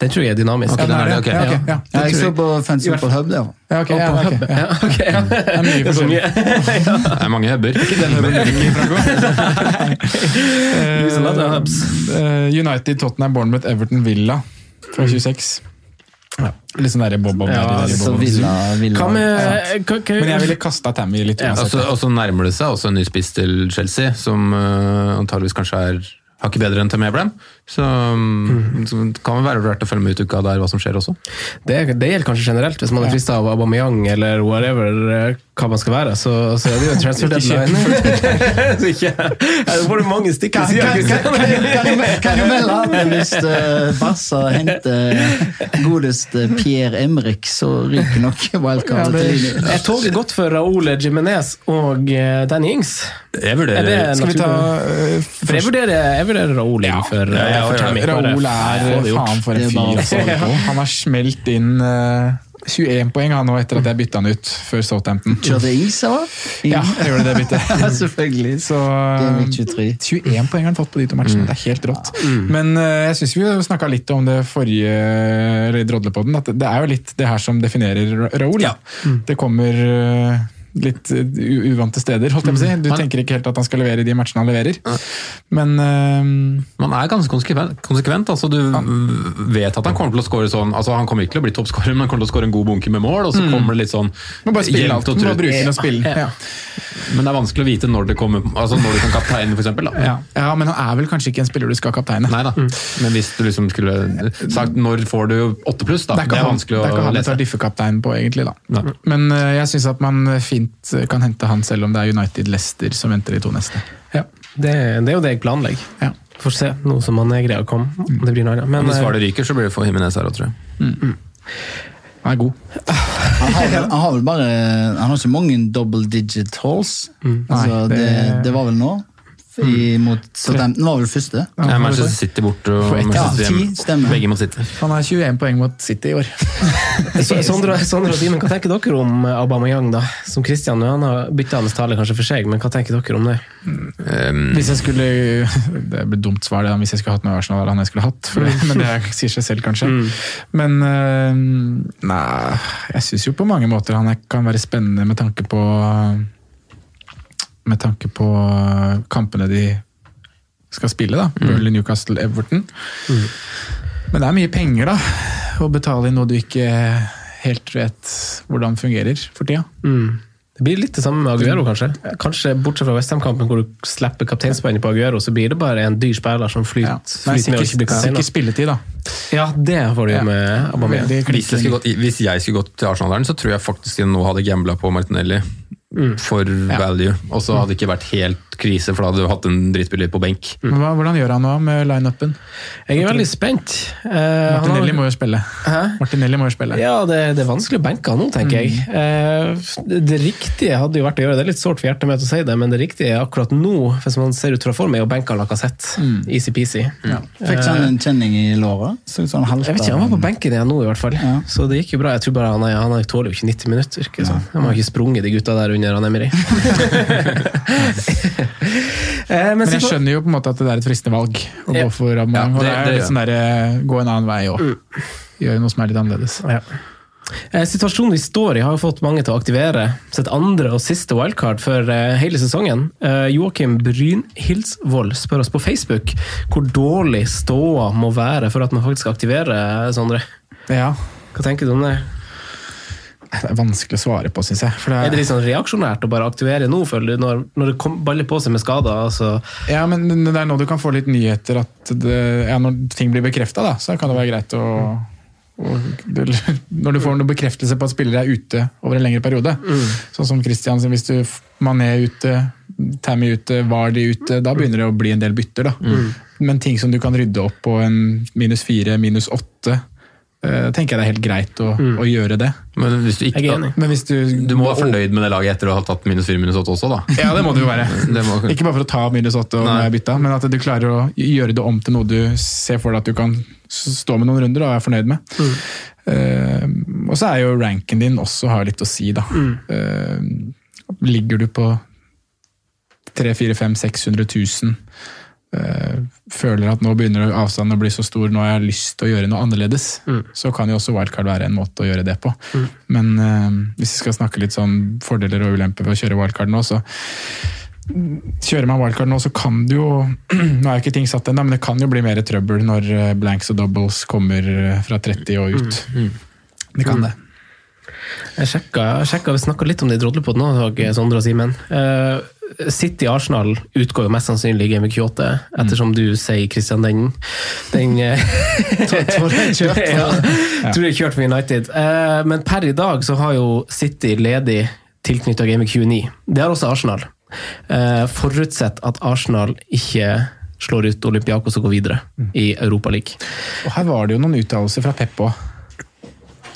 Den tror jeg er dynamisk. Okay, den er det, ok. Ja, ok, ja. ja, Jeg tror så på Fancy Football Hub, det. Ja, okay, ja, okay. ok, ja. okay, ok, ja. Det er mye er forskjellig. Det er mange hubber. Use a lot of hubs. Eh, United, Tottenham, Bournemouth, Everton, Villa fra 26. Litt sånn derre bob-bob. Ja, Så. Villa, Villa. Hva med kan, kan, Men jeg ville kasta Tammy litt Ja. Altså, og så nærmer det seg også en ny spiss til Chelsea, som uh, antageligvis kanskje er hakket bedre enn Tim Abraham. Så, um, det kan vel være verdt å følge med ut uka der hva som skjer også. det, det gjelder kanskje generelt, hvis man er frista av Aubameyang eller whatever eh, hva man skal være, så, så er det jo en transfer deadline. så ikke ja, får du mange stikk i sida. Kan du melde at hvis uh, Barca henter godeste Pierre Emrik, så ryker nok wildcard. Er toget godt for Raúl Jimenez og eh, Danny Ings? Jeg Er vurderer det Skal vi ta eh, jeg vurderer, jeg vurderer Raúl inn for, ja, eh, ja, ja, Raoul er faen for en fyr. altså. Han har smelt inn uh, 21 poeng han nå etter at jeg bytta han ut før Southampton. Kjørte is, eller? Ja, jeg gjorde det byttet. Ja, selvfølgelig. Så Game Week eh, 23. 21 poeng har han fått på de to matchene. Det er helt rått. Men uh, jeg syns vi snakka litt om det forrige eller drodlepodden, at det er jo litt det her som definerer Ra- Raoul. da. Det kommer eh, litt eh, uvante steder, holdt jeg på å si. Du Han- tenker ikke helt at han skal levere de matchene han leverer. Men uh, Man er ganske konsekvent. konsekvent altså Du vet at han kommer til å score sånn altså Han kommer ikke til å bli toppskårer, men han kommer til å score en god bunke med mål. Og så kommer det litt sånn må bare spille alt. og Må bare bruke den og spille. Ja. Men det er vanskelig å vite når det kommer Altså når du kan kapteine, eksempel. Ja. ja, men han er vel kanskje ikke en spiller du skal kapteine. Nei da. Men hvis du liksom skulle sagt når får du åtte pluss, da. Det er Det er han, det er ikke han du lese. tar diffekapteinen på, egentlig. da. Nei. Men uh, jeg syns at man fint kan hente han selv om det er United Leicester som venter de to neste. Ja, det, det er jo det jeg planlegger. Ja. Får se, nå som han er greia å komme. Det blir noe annet. Men, Hvis eh, Hvaler ryker, så blir det for Jimenez her òg, tror jeg. Han er god. Han har, vel- han har vel bare Han har ikke mange double digit halls. altså, det, det- det var vel nå. I, mot Southampton. var vel første. Ja, Manchester City bort og Manchester hjemme. Begge mot City. Han har 21 poeng mot City i år. Så- Sondre, og Simen, hva tenker dere om Aubameyang, da? Som Christian, han har bytta hans tale kanskje for seg, men hva tenker dere om det? Um, Hvis jeg skulle Det blir dumt svar, det, hvis jeg skulle hatt noe Arsenal, han jeg skulle hatt. For, men det sier seg selv, kanskje. Men øh, nei, jeg syns jo på mange måter han kan være spennende med tanke på Med tanke på kampene de skal spille, da. Burnley, Newcastle, Everton. Men det er mye penger, da. Å betale i noe du ikke helt vet hvordan fungerer for tida. Mm. Det blir litt det samme med Aguero, kanskje. Kanskje Bortsett fra Westham-kampen hvor du slipper kapteinspannet på Aguero, så blir det bare en dyr spiller som flyter, Ja. Nei, flyter med og ikke blir kaptein. Sikker spilletid, da. Ja, det får du jo Ja. med Aubameyang. Hvis, hvis jeg skulle gått til Arsenal, så tror jeg faktisk jeg nå hadde gambla på Martinelli. For value. Og så hadde det ikke vært helt krise, for da hadde du hatt en drittspiller på benk. Mm. Hva, hvordan gjør han nå med lineupen? Jeg er veldig spent. Eh, han har- Martinelli må jo spille. Hæ? Martinelli må jo spille. Ja, det, det er vanskelig å benke han nå, tenker jeg. Uh, det, det riktige hadde jo vært å gjøre det. er litt sårt for hjertet mitt å si det, men det riktige er akkurat nå, hvis man ser ut fra form, er å benke Lacassette. Easy-peasy. Fikk han en kjenning i låret? Så ut som han halta. Jeg vet ikke, Han var på benken igjen nå, i hvert fall. Ja. Så det gikk jo bra. Jeg tror bare Han, er, han er- tåler jo ikke 90 minutter. Ikke, det Han har ikke sprunget, de gutta der under han Emery. Eh, men Men jeg skjønner jo på en måte at det er et fristende valg å Ja. gå for Aubameyang. Ja, og det- det er det- litt sånn der, eh, gå en annen vei òg. Gjøre noe som er litt annerledes. Ja. Eh, Situasjonen vi står i, har jo fått mange til å aktivere sitt andre og siste wildcard for eh, hele sesongen. Eh, Joakim Brynhildsvold spør oss på Facebook hvor dårlig ståa må være for at man faktisk aktiverer Sondre. Ja, Hva tenker du om det? Det er vanskelig å svare på, syns jeg. For Er det det litt sånn reaksjonært å bare aktivere nå, føler du, når, når det kom, baller på seg med skader? Altså. ja, men det er nå du kan få litt nyheter at det, ja, når ting blir bekrefta, så kan det være greit å det, når du får noen bekreftelse på at spillere er ute over en lengre periode, sånn som Christian, hvis du Mané er ute, Tammy er ute, Vardy er ute, da begynner det å bli en del bytter. da. Men ting som du kan rydde opp på en minus fire, minus åtte, tenker jeg det er helt greit å, å gjøre det. Men hvis du ikke. Men hvis du Du må være fornøyd med det laget etter å ha tatt minus 4 minus 8 også, da. Ja, det må det jo være. Må- Ikke bare for å ta minus 8 og bytte, Nei. bytta, men at du klarer å gjøre det om til noe du ser for deg at du kan stå med noen runder og er fornøyd med. Eh, og så er jo ranken din også har litt å si, da. Eh, ligger du på 300 400 600 000 eh, føler at nå begynner avstanden å bli så stor, nå har jeg lyst til å gjøre noe annerledes, så kan jo også wildcard være en måte å gjøre det på. Men eh, hvis vi skal snakke litt sånn fordeler og ulemper ved å kjøre wildcard nå, så Kjører man wildcard nå, så kan det jo Nå er jo ikke ting satt ennå, men det kan jo bli mer trøbbel når eh, blanks og doubles kommer eh, fra 30 og ut. Det kan det. Jeg sjekka, jeg sjekka vi snakka litt om det i Drodlepod nå, Sondre og Simen. Uh, City Arsenal utgår jo mest sannsynlig i Game Week 28, ettersom du sier, Christian, den, den eh, tror jeg kjørt. ja, tror kjørt for United. Eh, men per i dag så har jo City ledig tilknytta Game Week 29. Det har også Arsenal. Eh, forutsett at Arsenal ikke slår ut Olympiakos og går videre i Europaligaen. Her var det jo noen uttalelser fra Pep òg.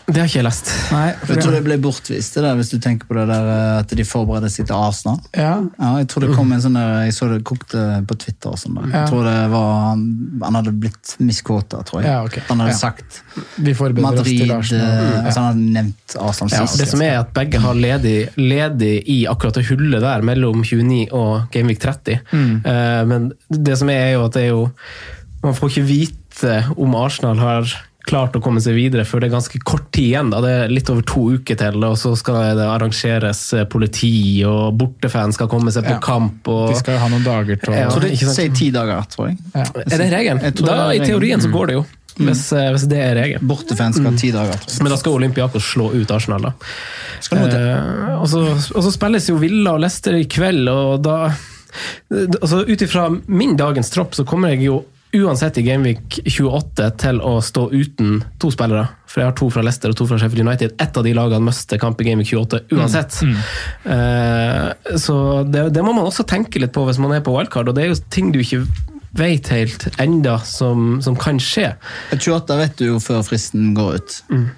Det har ikke jeg lest. Nei, Jeg tror det ble bortvist, det der, hvis du tenker på det der eh, at de forbereder seg til Arsenal. ja, Ja, jeg tror det kom en sånn der, jeg så det kokte på Twitter. og sånn der. Ja. Jeg tror det var, han, han hadde blitt miskåta, tror jeg. Ja, okay. Han hadde Ja. sagt vi forbereder oss Madrid til eh, Arsenal. altså Han hadde nevnt Arsenal Ja, sist. det som er at begge har ledig, ledig i akkurat det hullet der mellom 29 og Gameweek 30. Mm. men det som er, er jo at det er jo Man får ikke vite om Arsenal har klart å komme seg videre før det er ganske kort tid igjen. Da. Det er litt over to uker til, og så skal det arrangeres eh, politi, og bortefans skal komme seg på Ja. kamp. Og, De skal jo ha noen dager til å Ja, det sier ti dager, tror jeg. ja. er det regelen? Da, det I teorien så går det jo, hvis, eh, hvis det er regelen. Bortefans skal ha ti dager. tror jeg. Men da skal Olympiakos slå ut Arsenal, da. Skal. Eh, og, så, og så spilles jo Villa og Leicester i kveld, og da altså Ut ifra min dagens tropp så kommer jeg jo uansett i Gameweek 28 til å stå uten to spillere. For jeg har to fra Leicester og to fra Sheffield United. Ett av de lagene mister kamp i Gameweek 28 uansett. Eh, så det, det må man også tenke litt på hvis man er på wildcard, og det er jo ting du ikke vet helt enda som, som kan skje. 28 vet du jo før fristen går ut. Eh,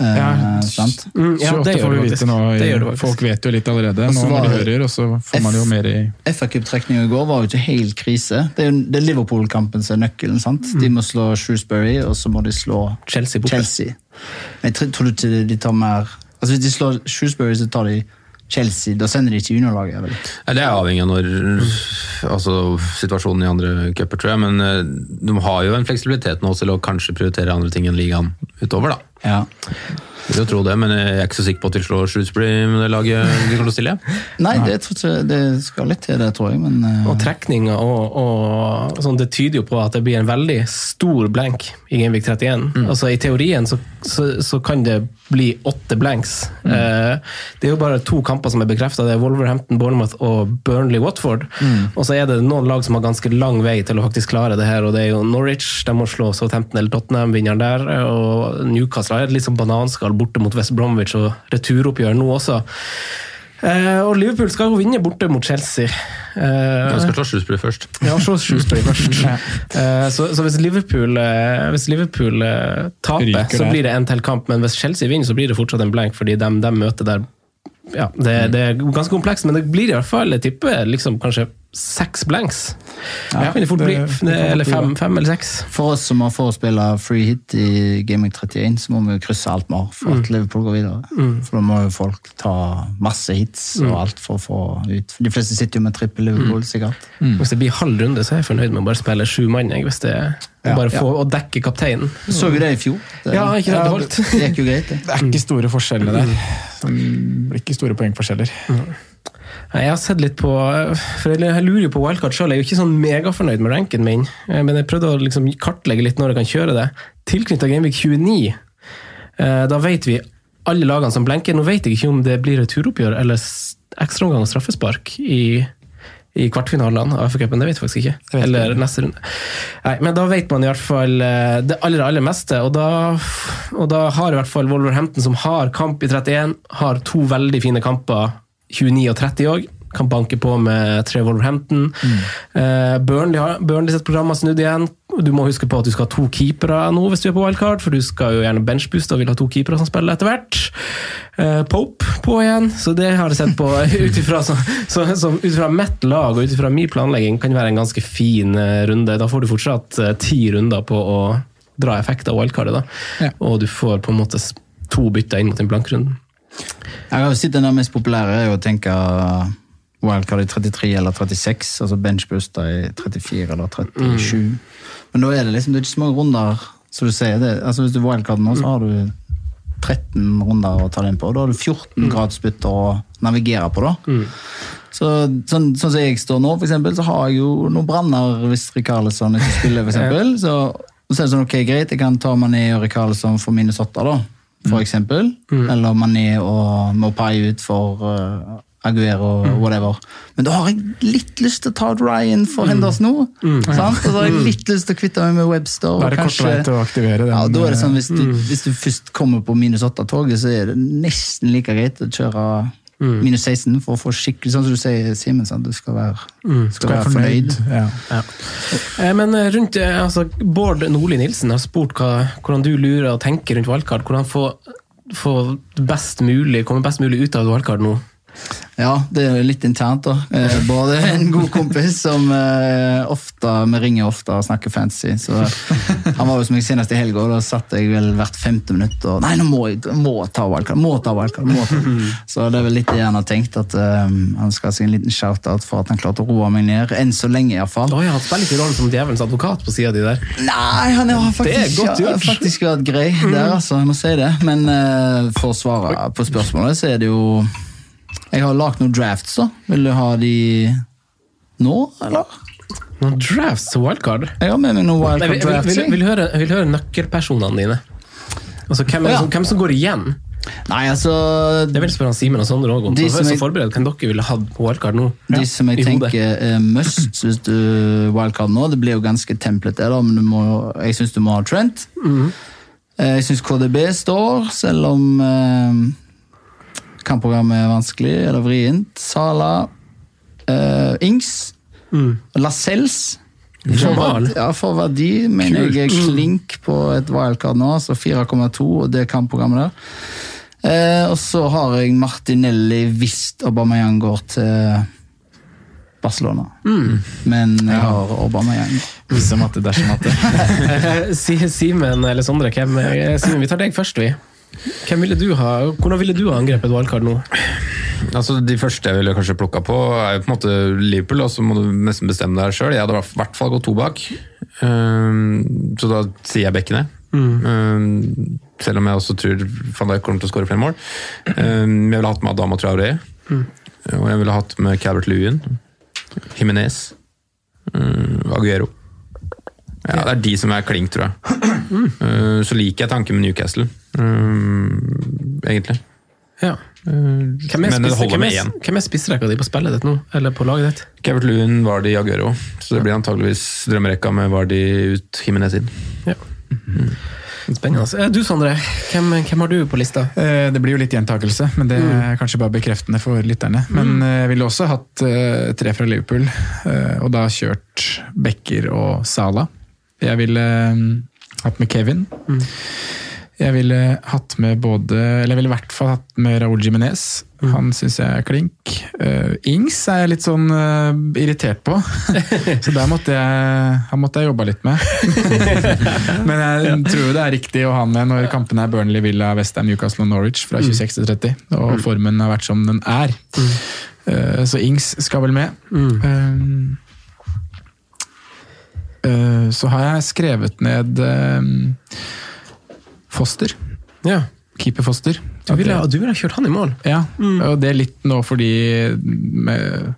Ja, sant? Mm, ja, 28 det gjør får vi det vite faktisk. nå. Det gjør det faktisk. Folk vet jo litt allerede nå når de hører, og så får man jo mer i FA Cup-trekninga i går var jo ikke helt krise. Det er er Liverpool-kampen som er nøkkelen. sant? De må slå Shrewsbury, og så må de slå Chelsea borte. Chelsea. Men jeg tror, tror du ikke de tar mer Altså Hvis de slår Shrewsbury, så tar de Chelsea. Da sender de ikke juniorlaget. Ja, Det er avhengig av når altså, situasjonen i andre cuper, tror jeg. Men eh, de har jo en fleksibilitet nå til å kanskje prioritere andre ting enn ligaen utover. da. Ja. Jeg vil jo tro det, men jeg er ikke så sikker på at de slår Shrewsbury med det laget de kommer til å stille. Nei, det, det skal litt til, det, tror jeg. Men eh, Og trekninger og, og sånn, det tyder jo på at det blir en veldig stor blank i Gamevik 31. Altså I teorien så, så, så kan det bli åtte blanks. Eh, det er jo bare to kamper som er bekrefta. Det er Wolverhampton, Bournemouth og Burnley-Watford. Og så er det noen lag som har ganske lang vei til å faktisk klare det her, og det er jo Norwich. De må slå Southampton eller Tottenham, vinneren der. Og Newcastle har et litt sånn bananskall borte mot West Bromwich og returoppgjør nå også. Eh, og Liverpool skal jo vinne borte mot Chelsea. Eh, De skal slå Shrewsbury først. ja, slå Shrewsbury først. Eh, så, så hvis Liverpool, eh, hvis Liverpool eh, taper, Ryker så blir det en til kamp. Men hvis Chelsea vinner, så blir det fortsatt en blank, fordi de, de møter der ja, det, det er ganske komplekst, men det blir i hvert fall jeg tipper liksom kanskje seks blanks. Ja, kan det fort det- bli. det eller fem, fem eller seks. For oss som har for free hit i Gaming 31, så må vi jo krysse alt vi har for at Liverpool går videre. For da må jo folk ta masse hits og alt for å få ut. De fleste sitter jo med trippel Liverpool, sikkert. Hvis det blir halv runde, så er jeg fornøyd med å bare spille sju mann. jeg, Hvis det Ja. bare få å dekke kapteinen. Så vi det i fjor. Det, Ja, ikke sant, det holdt. det gikk jo greit, det. Det er ikke store forskjeller der. Det blir ikke store poengforskjeller. Nei, Jeg har sett litt på For jeg lurer jo på wildcard sjøl. Jeg er jo ikke sånn megafornøyd med ranken min, eh, men jeg prøvde å liksom kartlegge litt når jeg kan kjøre det. Tilknytta Gameweek 29, eh, da vet vi alle lagene som blenker. Nå vet jeg ikke om det blir returoppgjør eller ekstraomgang og straffespark i, i kvartfinalene av FA-cupen. Det vet jeg faktisk ikke. Jeg Eller ikke. neste runde. Nei, men da vet man i hvert fall eh, det aller, aller meste. Og da, og da har i hvert fall Wolverhampton, som har kamp i 31, har to veldig fine kamper 29 og 30 òg. Kan banke på med tre Wolverhampton. Eh, Burnley har Burnley sitt program har snudd igjen. Du må huske på at du skal ha to keepere nå hvis du er på wildcard, for du skal jo gjerne benchbooste og vil ha to keepere som spiller etter hvert. Uh, Pope på igjen, så det har jeg sett på ut ifra mitt lag og ut ifra min planlegging kan det være en ganske fin eh, runde. Da får du fortsatt ti runder på å dra effekt av wildcardet, da. Ja. Og du får på en måte to bytter inn mot en blankrunde. Jeg har sett den der mest populære er jo å tenke wildcard i 33 eller 36, altså benchbuster i 34 eller 37. Men da er det liksom det er ikke så mange runder, Så du ser Det, altså Hvis du wildcard nå, så har du 13 runder å ta det inn på. Da har du 14 gradsbytter å navigere på. da. Så, sånn, sånn som jeg står nå, for eksempel, så har jeg jo noen branner hvis Rikarlison ikke spiller. For eksempel. så, så er det sånn, ok, greit, jeg kan ta Mané og Rikarlison for minus åtte, da. For eksempel. Eller Mané og Mopai ut for uh, Aguero og whatever. Men da har jeg litt lyst til å ta Ryan for Henderson nå. Sant? Og så har jeg litt lyst til å kvitte meg med Webster. Da er det kort vei til å aktivere den. ja, da er det sånn, hvis du, hvis du først kommer på minus 8-toget, så er det nesten like greit å kjøre minus 16 for å få skikkelig Sånn som du sier, Simen, du skal være, skal Skal være fornøyd. fornøyd. Ja. Ja. Men eh, rundt, eh, altså, Bård Nordli Nilsen har spurt hva, hvordan du lurer og tenker rundt valgkart. Hvordan få, få best mulig, komme best mulig ut av valgkart nå. Ja, det er jo litt internt, da. Eh, Både en god kompis som eh, ofte, vi ringer ofte og snakker fancy. Så han var jo som jeg senest i helga, da satt jeg vel hvert femte minutt og Nei, nå må jeg må ta wildcard! Må ta wildcard! Må ta. Så det er vel litt det han har tenkt, at um, han skal ha seg en liten shout-out for at han klarte å roe meg ned. Enn så lenge, iallfall. Oh, ja, han spiller ikke rollen som djevelens advokat på sida di der. Nei, han har faktisk, faktisk vært grei der, altså. Jeg må si det. Men uh, for å svare på spørsmålet, så er det jo Jeg har lagd noen drafts, da. Vil du ha de nå, eller? Noen drafts og wildcard? Jeg har med meg noen wildcard vil, vil, drafts. vil, vil, høre, vil høre nøkkelpersonene dine. Altså, hvem, Ja. som, hvem som går igjen? Nei, altså Det vil spørre Simen og Sondre òg om. De som jeg- forberedt, Hvem dere ville hatt på wildcard nå? De som jeg tenker er must hvis du wildcard nå, det blir jo ganske templet det, da, men du må, jeg syns du må ha Trent. Eh, Jeg syns KDB står, selv om eh, kampprogrammet er vanskelig eller vrient. Sala, uh, Ings, Mm. Lascelles for, Ja, for verdi mener Kult. jeg er klink på et wildcard nå, altså 4,2 og det kampprogrammet der. Eh, og så har jeg Martinelli hvis Aubameyang går til Barcelona. Men jeg har Aubameyang. Hvis og matte, dersom matte. Simen eller Sondre, hvem, eh, Simen, vi tar deg først, vi. Hvem ville du ha, hvordan ville du ha angrepet wildcard nå? Altså, De første jeg ville kanskje plukka på, er jo på en måte Liverpool, og så må du nesten bestemme deg sjøl. Jeg hadde i hvert fall gått to bak, Ehm, så da sier jeg bekkene. Ehm, selv om jeg også tror van Dijk kommer til å skåre flere mål. Ehm, jeg ville hatt med Adama Traoré, og jeg ville hatt med Calvert Lewin, Jimenez, ehm, Aguero. Ja, Det er de som er klink, tror jeg. Mm. så liker jeg tanken med Newcastle, ehm, egentlig. Ja. Hvem er, Men det holder med én. hvem er spissrekka di på spillet ditt nå? Eller på laget ditt? Kevert Lund, Vardy, Aguero. Så det blir antageligvis drømmerekka med Vardy ut, Jimenez inn. Ja. Spennende. Eh, Du Sondre, hvem, hvem har du på lista? Eh, Det blir jo litt gjentakelse, men det er kanskje bare bekreftende for lytterne. Men eh, jeg ville også hatt eh, tre fra Liverpool, eh, og da kjørt Becker og Sala. Jeg ville eh, hatt med Kevin. Jeg ville hatt med både Eller jeg ville i hvert fall hatt med Raúl Jimenez. Han syns jeg er klink. Uh, Ings er jeg litt sånn uh, irritert på, så der måtte jeg, han måtte jeg jobba litt med. Men jeg tror det er riktig å ha med når kampene er Burnley, Villa, Westham, Newcastle og Norwich fra 26 til 30. Og formen har vært som den er. Uh, Så Ings skal vel med. Eh, Så har jeg skrevet ned eh, Foster. Ja. Keeper Foster. Du ville, du ville ha kjørt han i mål? Ja, og det er litt nå fordi med,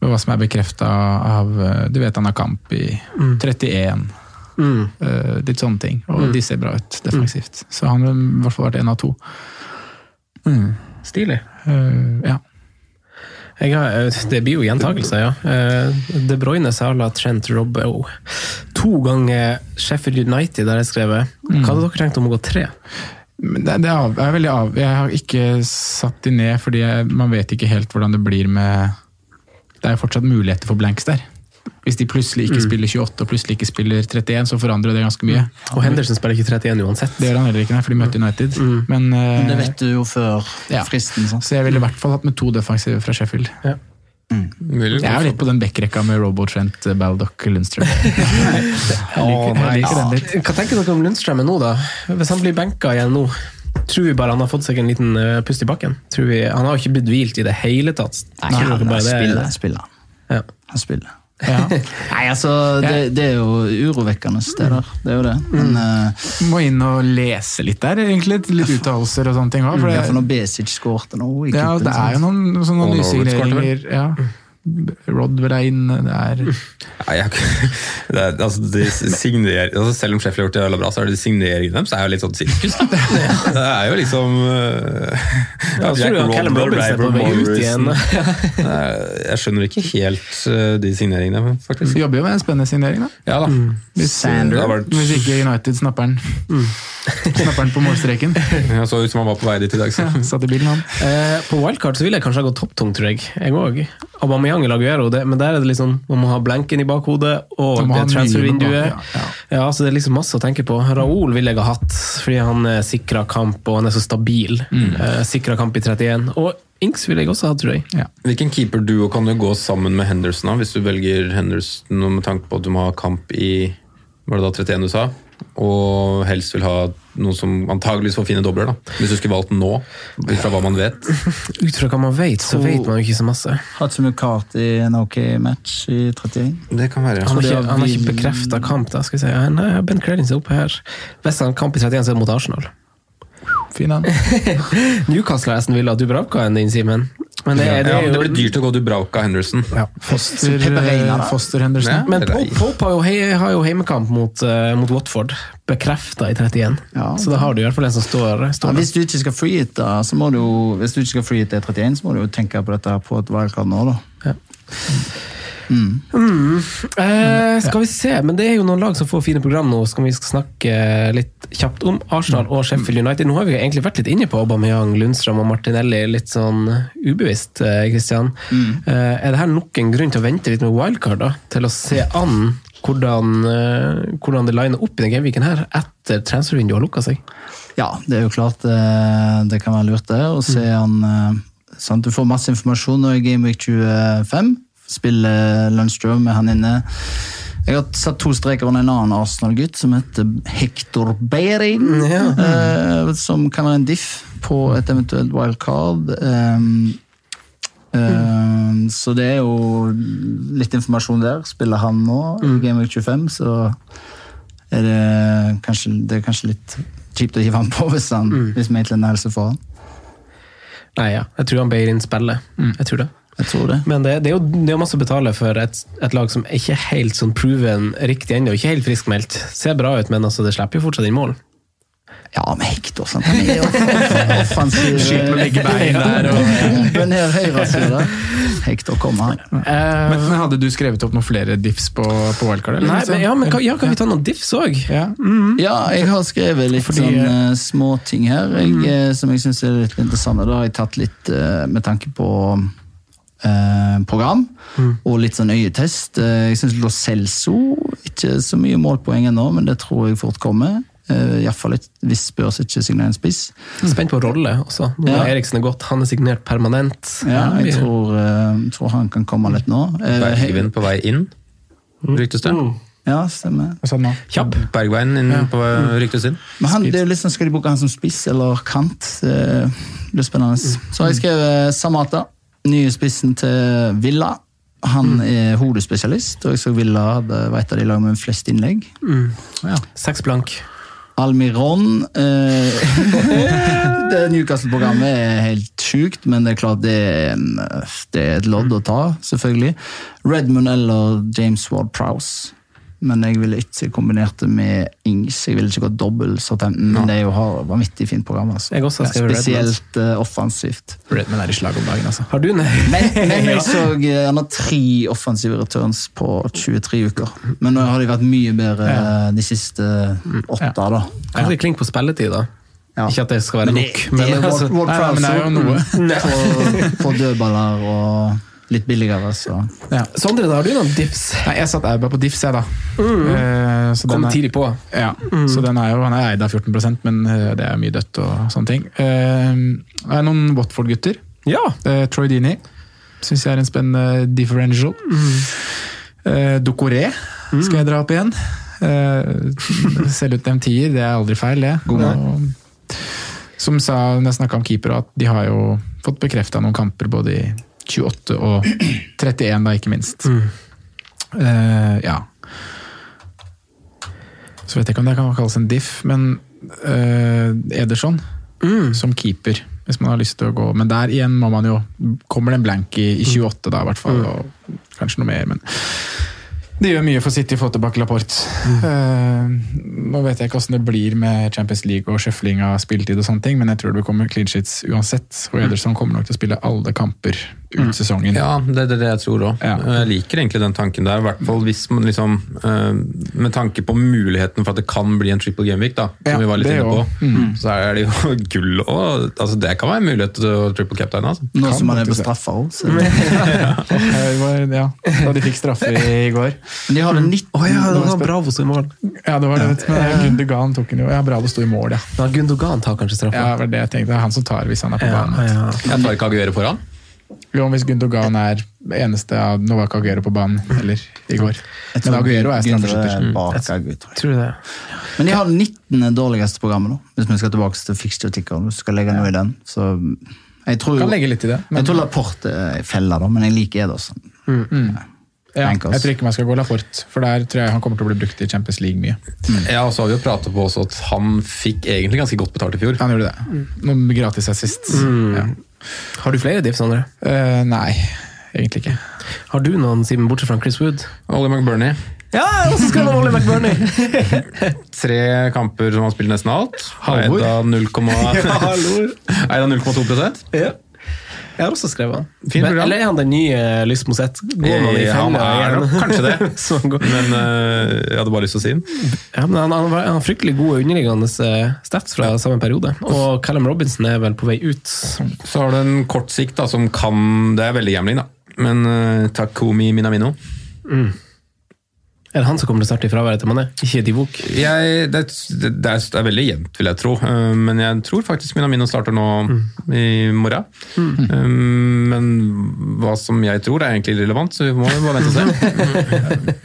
med hva som er bekrefta av Du vet han har kamp i 31. Mm. eh, litt sånne ting. Og de ser bra ut defensivt. Så han har i hvert fall vært én av to. Stilig. Uh, ja. Har, eh, det blir jo gjentakelse, ja. Eh, De Bruyne, Sala, Trent, Robbo. To ganger Sheffield United, der jeg skrevet. Hva hadde dere tenkt om å gå tre? Det, det er, er veldig av. Jeg har ikke satt de ned, fordi jeg, man vet ikke helt hvordan det blir med Det er jo fortsatt muligheter for blanks der. Hvis de plutselig ikke spiller 28 og plutselig ikke spiller 31, så forandrer det ganske mye. Og Henderson spiller ikke 31 uansett. Det gjør han heller ikke, nei, for de møter United. Men, eh, Det vet du jo før Ja. fristen. Sant? Så jeg ville i hvert fall hatt med to defensive fra Sheffield. Vil Jeg er jo litt på den backrekka med Robo Trent, Baldock, Lundstrøm. Hva tenker dere om Lundstrøm nå, da? Hvis han blir benka igjen nå, tror vi bare han har fått seg en liten eh, pust i bakken? Tror vi, han har jo ikke blitt hvilt i det hele tatt. Nei, han det- spiller, spiller. Ja. Han spiller. Ja. Nei, altså, det, det er jo urovekkende steder. Det er jo det. Men eh, Må inn og lese litt der, egentlig. Litt uttalelser og sånne ting ja, for når Besic skårte nå i Ja, det er jo noen signeringer. Ja. Rodwell Rein det er Nei, jeg, det er, altså, de signerer, altså, selv om Sheffield har gjort det jævla bra, så er det de signeringene deres er jo litt sånn sirkus. Da. Det er jo liksom uh, Ja, jeg Callum Robinson er på vei ut igjen. Nei, Jeg skjønner ikke helt uh, de signeringene, faktisk. Vi jobber jo med en spennende signering, da. Ja da. Hvis, Sander. Det har vært- hvis ikke United snapper den. Snapper den på målstreken. Jeg så ut som han var på vei dit i dag. Så. Satt i bilen, han. Eh, på wildcard så ville jeg kanskje ha gått topptungt, tror jeg. Jeg òg. Aubameyang eller Aguero, det, men der er det liksom man må ha blanken i bakhodet og det transfervinduet. bak, ja, Ja, så det er liksom masse å tenke på. Raoul ville jeg ha hatt, fordi han er sikra kamp og han er så stabil. Mm. Eh, sikra kamp i 31. Og Inks ville jeg også ha, tror jeg. Hvilken keeperduo kan du gå sammen med Henderson av, hvis du velger Henderson med tanke på at du må ha kamp i var det da 31 du sa? Og helst vil ha noen som antageligvis får fine dobler, da. Hvis du skulle valgt nå, ut fra hva man vet. Ut fra hva man vet, så vet man jo ikke så masse. Hatsumi Kart i en ok match i 31. Det kan være. Han har ikke, han har ikke bekrefta kamp. da, skal jeg si. Nei, Ben Credence er oppe her. Hvis han kamp i 31, så er det mot Arsenal. Fin han. Newcastle-hesten ville ha Dubrauka enn din, Simen. Men det, er- det, Ja, men det blir dyrt å gå Dubrauka Henderson. Foster, Pepper Reina. Foster Henderson. Ja. Men Pope, Pope har, jo har jo heimekamp mot, uh, mot Watford, bekrefta i 31. Ja. Så da har du i hvert fall en som står, står hvis du ikke skal freehitte, så må du hvis du ikke skal freehitte i 31, så må du jo tenke på dette på et valgkart nå, da. Mm. Eh, skal vi se, men det er jo noen lag som får fine program nå, som vi skal snakke litt kjapt om. Arsenal og Sheffield United. Nå har vi egentlig vært litt inne på Aubameyang, Lundstrøm og Martinelli, litt sånn ubevisst, Kristian. Mm. Eh, er det her nok en grunn til å vente litt med wildcard, da? Til å se an hvordan, eh, hvordan det liner opp i den gameweeken her, etter transfervinduet har lukka seg? Ja, det er jo klart eh, det kan være lurt det. å se eh, sånn Du får masse informasjon nå i Gameweek 25. Spiller Lundstrøm med han inne. Jeg har satt to streker under en annen Arsenal-gutt som heter Hector Beirin. eh, som kan være en diff på et eventuelt wildcard. Um, eh, Så det er jo litt informasjon der. Spiller han nå i Gameweek 25, så er det kanskje, det er kanskje litt kjipt å hive han på hvis, han, hvis Maitland er helse for han. Nei, ja. Jeg tror han Beirin spiller. Jeg tror det. Jeg tror det. Men det, det, er jo, det er masse å betale for et, et lag som ikke er helt sånn proven riktig ennå. Ikke helt friskmeldt. Ser bra ut, men altså, det slipper jo fortsatt inn mål. Ja, med Hector. Sant? Han er jo offensiv. Skyter med begge bein der, og- ned høyresida. Hector kommer, han. Men, men Hadde du skrevet opp noen flere diffs på, på wildcard? eller? Nei, men, ja, men ja, kan vi ta noen diffs òg? Ja. Ja, jeg har skrevet litt Fordi- sånn uh, småting her, jeg, mm. som jeg syns er litt interessante. Da har jeg tatt litt eh, med tanke på eh, program, og litt sånn øyetest. Eh, jeg syns Lo Celso ikke så mye målpoeng ennå, men det tror jeg fort kommer. Uh, Iallfall hvis Børs ikke signerer en spiss. Spent på rolle også. Nå Ja. er Eriksen er godt, han er signert permanent. Ja, jeg tror, jeg tror han kan komme litt nå. Eh, Bergvin på vei inn, ryktes det. Ja, stemmer. Kjapp. Bergveien inn på ryktes inn. Men han, det er liksom, Skal de bruke han som spiss eller kant? Det blir spennende. Så har jeg skrevet Samata, nye spissen til Villa. Han er hodespesialist, og jeg så Villa hadde av de lag med flest innlegg. Seks blank. Almiron eh, Det Newcastle-programmet er helt sjukt, men det er klart det er, en, det er et lodd å ta, selvfølgelig. Redmond eller James Ward Prowse. Men jeg ville ikke kombinert det med Ings. Jeg ville ikke gått dobbel Southampton, men det er jo har vanvittig fint program. Altså. Jeg også har skrevet Spesielt uh, offensivt. Redman er i slag om dagen, altså. Har du nei? Men, men jeg så eh, han har tre offensive returns på 23 uker. Men nå har de vært mye bedre eh, de siste åtte, da. Kanskje det klinger på spilletid, da. Ja. Ikke at det skal være Men nok. det, det er altså, Ward, Ward men det er Prowse noe. på, på dødballer og litt billigere, så Ja. Sondre, da har du noen diffs? Nei, jeg satt Auba på diffs, jeg, da. Eh, så Kom er- tidlig på. Ja, så den er jo, Han er eid av 14 men eh, det er mye dødt og sånne ting. Uh, det er noen Watford-gutter. Ja. Uh, Troy Dini syns jeg er en spennende differential. Eh, Dokoré skal jeg dra opp igjen. Eh, Selvutnevnt tier, det er aldri feil, det. Og, som sa, når jeg snakka om keeper, at de har jo fått bekrefta noen kamper både i 28 og 31, da, ikke minst. Eh, ja. Så vet jeg ikke om det kan kalles en diff, men uh, Ederson som keeper, hvis man har lyst til å gå Men der igjen må man jo Kommer det en blank i, i 28, da, i hvert fall. Og kanskje noe mer, men det gjør mye for City å få tilbake Laporte. Eh, nå vet jeg ikke hvordan det blir med Champions League og sjøfling av spilletid, og sånne ting, men jeg tror det kommer clean sheets uansett. Og Ederson kommer nok til å spille alle kamper ut sesongen. Ja, det er det jeg tror òg. Ja. Jeg liker egentlig den tanken der. I hvert fall hvis man liksom uh, Med tanke på muligheten for at det kan bli en triple game week, da, som Ja, vi var litt inne på. Mm. så er det jo gull og altså, Det kan være en mulighet til å triple captain. Altså. Nå Kan som man er det. straffer òg. så. ja, ja, da de fikk straffe i går. Men de har det 19 oh, ja, det var Bravo som i mål. Ja, det var det. Men Gundogan tok den jo. Ja, Bravo sto i mål, ja. Ja, Gundogan tar kanskje straffa. Ja, det var det jeg tenkte. Det er han som tar hvis han er på Ja, banen. ja. Jeg tar ikke Aguero foran. Jo, hvis Gundogan er eneste av Novak Aguero på banen, eller i går. Men Aguero er straffeskytter. Mm. Men de har 19. dårligste programmet, nå, hvis vi skal tilbake til fixture ticker. Du skal legge noe i den. Så jeg tror, Kan legge litt i det. Men, jeg tror Laporte feller, da, men jeg liker Ederson. ja, Rankers. jeg tror ikke man skal gå Laforte, for der tror jeg han kommer til å bli brukt i Champions League mye. Ja, og så har vi jo pratet på også at han fikk egentlig ganske godt betalt i fjor. Han gjorde det. Noen gratis assist. Ja. Har du flere diffs, André? Uh, nei, egentlig ikke. Har du noen, Simen, bortsett fra Chris Wood? Ollie McBurney. Ja, og så skal ha Ollie McBurney! Tre kamper som han spiller nesten alt. Halvor. Eid 0,2 ja, hallo. Eid av 0,2 Ja. Jeg har også skrevet han. Fin program. eller er han den nye Lys Mosett? Går man i Eh, Han er nok kanskje det, men eh, jeg hadde bare lyst til å si den. ja, men han, han, var- han har fryktelig gode underliggende eh, stats fra samme periode. Og Callum Robinson er vel på vei ut. Så har du en kort sikt da, som kan Det er veldig gambling, da. Men uh, Takumi Minamino Er det han som kommer til å starte i fraværet til Mané? Ikke Divok? jeg, det, det, det, er, det er veldig jevnt, vil jeg tro. Eh, men jeg tror faktisk Minamino starter nå i morgen. Mm. men hva som jeg tror, er egentlig irrelevant, så vi må jo bare vente og se.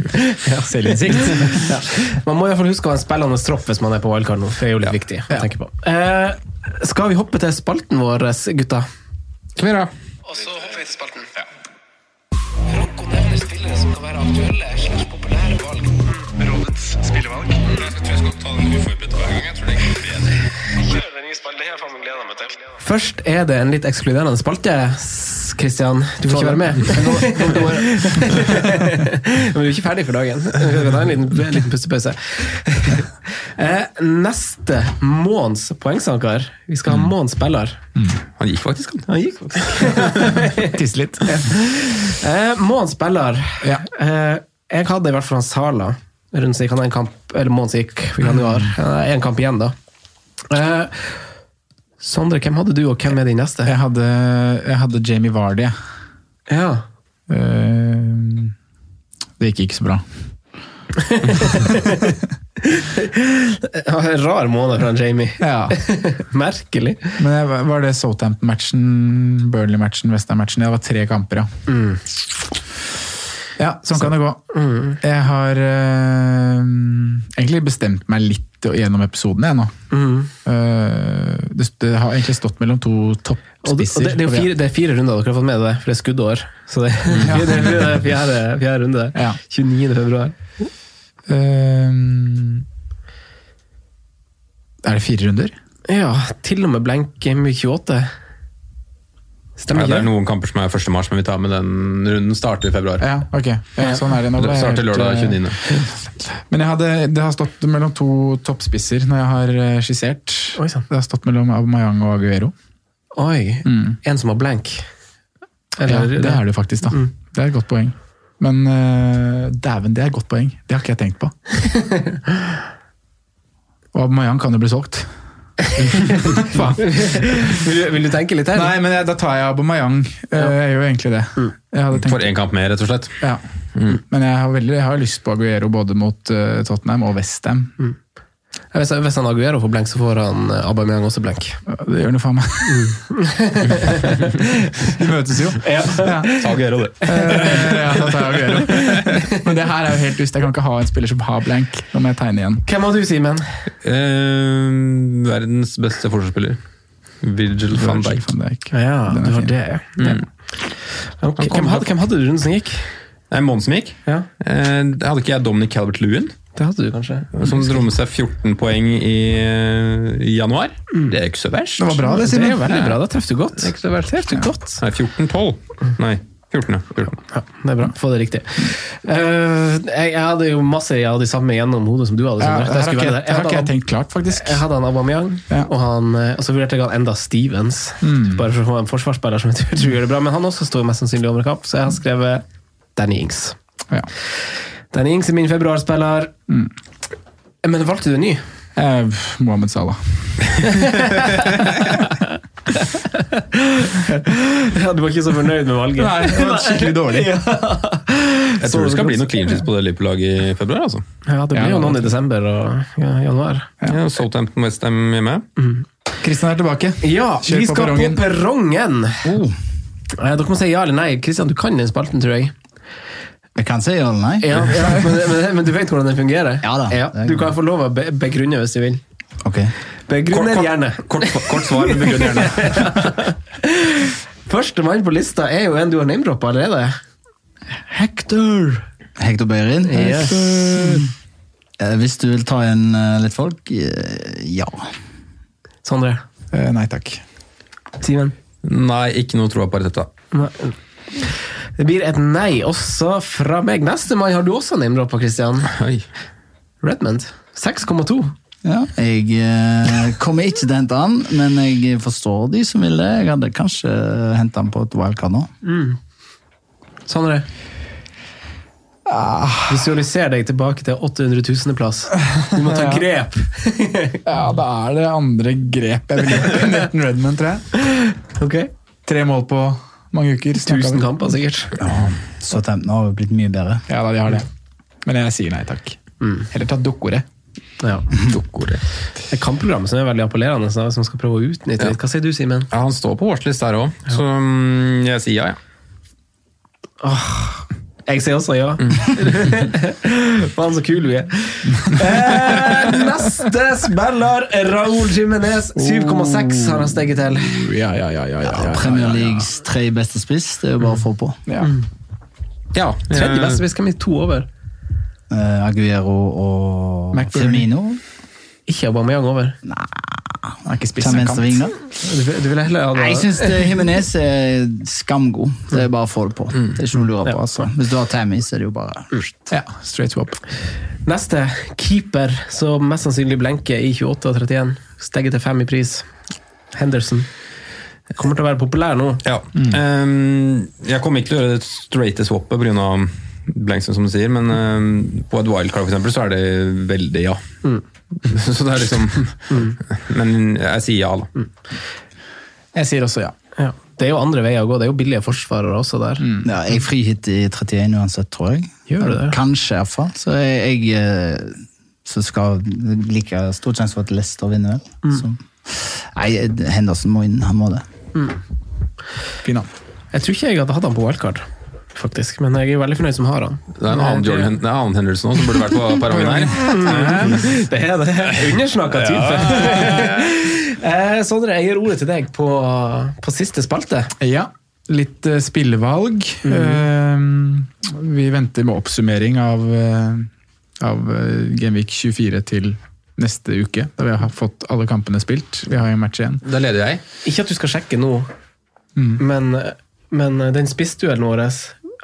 Ja, selvinnsikt. ja. Man må i hvert fall huske å ha en spillende tropp hvis man er på wildcard nå. Det er jo litt viktig å tenke på. Eh, skal vi hoppe til spalten vår, gutta? Kan vi gjøre. Og så hopper vi til spalten. Franco nevner spillere som kan være aktuelle. Rådets valg. Jeg tror jeg skal ta den uforberedt hver gang. Jeg tror det går bedre. Kjør den nye spalten. Det har jeg gleda meg til. Først er det en litt ekskluderende spalte. Kristian, du får ikke være med. Men du er ikke ferdig for dagen. Vi ta en liten, en liten pustepause. Eh, Neste måneds poengsanker. Vi skal ha måneds spiller. Han gikk faktisk, han. Han gikk faktisk. Tisse litt. Eh, måneds spiller. Eh, jeg hadde i hvert fall han Sala. Så gikk en kamp, eller måneds gikk i januar. En kamp igjen, da. Eh, Sondre, hvem hadde du, og hvem er din neste? Jeg hadde, jeg hadde Jamie Vardy. Ja. Eh, det gikk ikke så bra. En rar måned fra Jamie. Ja. Merkelig. Men var det Southampton-matchen, Burnley-matchen, Westham-matchen? Det var tre kamper, ja. Mm. Ja, sånn kan det gå. Jeg har øh, egentlig bestemt meg litt gjennom episoden jeg nå. Mm. Uh, det, det, har egentlig stått mellom to toppspisser. Og det, og det, det, er jo fire, det er fire runder dere har fått med dere, for det er skuddår. Så det, ja. det er fjerde, fjerde, runde. Ja. 29. februar. Uh, er det fire runder? Ja, til og med blenk M28. Stemmer ikke? Ja, det er noen kamper som er 1. mars, men vi tar med den runden. Starter i februar. Ja, ok. Ja, sånn er det. Nå det starter lørdag eh, 29. Men hadde, det har stått mellom to toppspisser når jeg har eh, skissert. Oi, sånn. det har stått mellom Aubameyang og Aguero. Oi, mm. En som har blank. Eller, ja, det er det faktisk, da. Mm. Det er et godt poeng. Men uh, dæven, det er et godt poeng. Det har ikke jeg tenkt på. og Aubameyang kan jo bli solgt. Faen. vil, du, vil du tenke litt her? Nei, men jeg, da tar jeg Aubameyang. Ja. Jeg gjør egentlig det. Jeg hadde tenkt, For én kamp mer, rett og slett. ja. Men jeg har, veldig, jeg har lyst på Aguero både mot uh, Tottenham og Westham. Hvis, hvis han Aguero får blank, så får han eh, Aubameyang også blank. Det gjør han jo faen meg. Vi møtes jo. Ja. Ta Aguero, du. Eh, ja, da tar jeg Aguero. Men det her er jo helt lyst Jeg kan ikke ha en spiller som har blank. Nå må jeg tegne igjen. Hvem har du, Simen? Uh, verdens beste forsvarsspiller. Virgil van Dijk. Van Dijk. Ja, det var det. ja. Ok, Hvem, hadde, hvem hadde du den som gikk? Nei, måneden som gikk. Ja, Uh, hadde ikke jeg Dominic Calvert-Lewin, Det hadde du kanskje. som dro med seg 14 poeng i, i januar? Det er ikke så verst. Det var bra, det, Det Simen. veldig bra. Da traff du godt. Det er ikke så verst. Treffer du godt. Nei, 14-12. Nei, 14. ja. 14. Ja, det er bra. Få det riktig. Uh, jeg, jeg hadde jo masse av de samme gjennom hodet som du hadde. Ja, her jeg har ikke, jeg, ikke jeg tenkt klart, faktisk. Jeg hadde han Aubameyang, Ja. og, han, eh, og så vurderte jeg han enda Stevens. Bare for å få en forsvarsspiller som jeg tror, tror gjør det bra. Men han også står mest sannsynlig over kapp, så jeg har skrevet Danny Ings. Ja. Ings er min februarspiller. Men valgte du en ny? Eh, Mohammed Salah. Ja, du var ikke så fornøyd med valget? Nei, det var skikkelig dårlig. Jeg tror det skal bli noen clean sheets på det Liverpool-laget i februar. altså. Ja, det blir Ja, jo noen i desember og ja, januar. Ja, Southampton Westham hjemme. Kristian er tilbake. Ja, Kjør vi på skal perrongen. på perrongen! Eh, Dere må si ja eller nei. Kristian, du kan den spalten, tror jeg. Jeg kan si ja eller nei. Ja, ja, men, men, men du vet hvordan den fungerer? Ja da, er du kan få lov å be begrunne hvis du vil. Ok. Begrunner gjerne. Kort, kort svar, men begrunn gjerne. Første mann på lista er jo en du har name-droppa allerede. Hector! Hector Beirin. Yes. Hector. Hvis du vil ta igjen eh, litt folk, eh, ja. Sondre. Eh, nei takk. Simen. Nei, ikke noe tro på dette. Nei. Det blir et nei også fra meg. Neste mai har du også name-droppa, Christian. Oi. Redmond. 6,2. Ja, jeg eh, kommer ikke til å hente han, men jeg forstår de som vil det. Jeg hadde kanskje henta han på et wildcard nå. Mm. Sondre? Visualiser deg tilbake til 800 000.-plass. Du må ta Ja. grep. Ja, da er det andre grep jeg vil gjøre. Nathan Redman, tror jeg. Ok. Tre mål på mange uker. Tusen kamper, sikkert. Så tenkt nå, har jo blitt mye bedre. Ja da, de har det. Men jeg sier nei takk. Heller ta dukkordet. Ja. Dukkordet. Et kampprogram som er veldig appellerende, så som skal prøve å utnytte litt. Hva sier du, Simen? Ja, Han står på watchlist der òg, så mm, jeg sier ja, ja. Jeg sier også ja. Faen, så kul vi er. Eh, neste spiller, Raúl Jiménez. 7,6 har han steget til. Ja, ja, ja. ja, ja, ja, Premier Leagues tre beste spiss, det er jo bare å få på. ja. ja. Tredje beste, spiss, hvem er to over? Eh, Aguero og McBurney. Firmino. Ikke Aubameyang over. Han er ikke spiss, en kant. ving, da. Du, du vil heller ha Nei, jeg syns Himinez er skamgod. Det er bare å få det på. Det er ikke noe å lure på. altså. Hvis du har Tammy, så er det jo bare Ja, straight swap. Neste keeper, som mest sannsynlig blenker i 28 og 31. Steget til 5 i pris. Henderson. Kommer til å være populær nå. Ja. Ehm, jeg kommer ikke til å gjøre det straighte swappet pga. blanksen, som du sier, men ehm, på et wildcard for eksempel, så er det veldig ja. så det er liksom Men jeg sier ja, da. Jeg sier også ja. Ja. Det er jo andre veier å gå. Det er jo billige forsvarere også der. ja, Jeg frihit i 31 uansett, tror jeg. Gjør du det? Kanskje, iallfall. Så jeg, jeg eh, så skal like stor sjanse for at Leicester vinner, vel. Mm. Nei, Henderson må inn. Han må det. Fin han. Jeg tror ikke jeg hadde hatt han på wildcard, faktisk. Men jeg er veldig fornøyd som har han. Det er en annen, Jordan, det er annen Henderson også, som burde vært på parangen her. Det er det. Undersnakka type. eh, Sondre, jeg gir ordet til deg på, på siste spalte. Ja, litt eh, spillevalg. Eh, vi venter med oppsummering av, uh, av Genvik 24 til neste uke, da vi har fått alle kampene spilt. Vi har jo match igjen. Da leder jeg. Ikke at du skal sjekke nå, men, men den spissduellen vår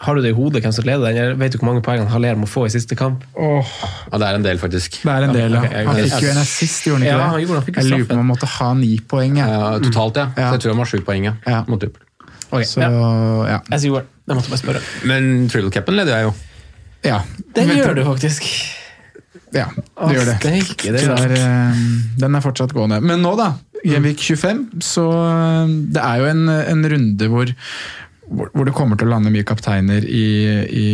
har du det i hodet hvem som leder den? Vet du hvor mange poeng han Haller må få i siste kamp? Oh. Ja, det er en del, faktisk. det er en del, ja. Han fikk jo en assist, gjorde han ikke Ja, det? han gjorde, han fikk jeg lurer på om han måtte ha ni poeng. Ja. Totalt, ja. Ja. Så jeg tror han var sju poeng ja, mot Liverpool. Okay, Så ja. Jeg måtte bare spørre. Men Triple Capen leder jeg jo. ja. Den Men, gjør du faktisk. Ja, det gjør det. Steike, det er eh, den er fortsatt gående. Men nå, da, Genvik 25, så eh, det er jo en, en runde hvor, hvor, hvor det kommer til å lande mye kapteiner i, i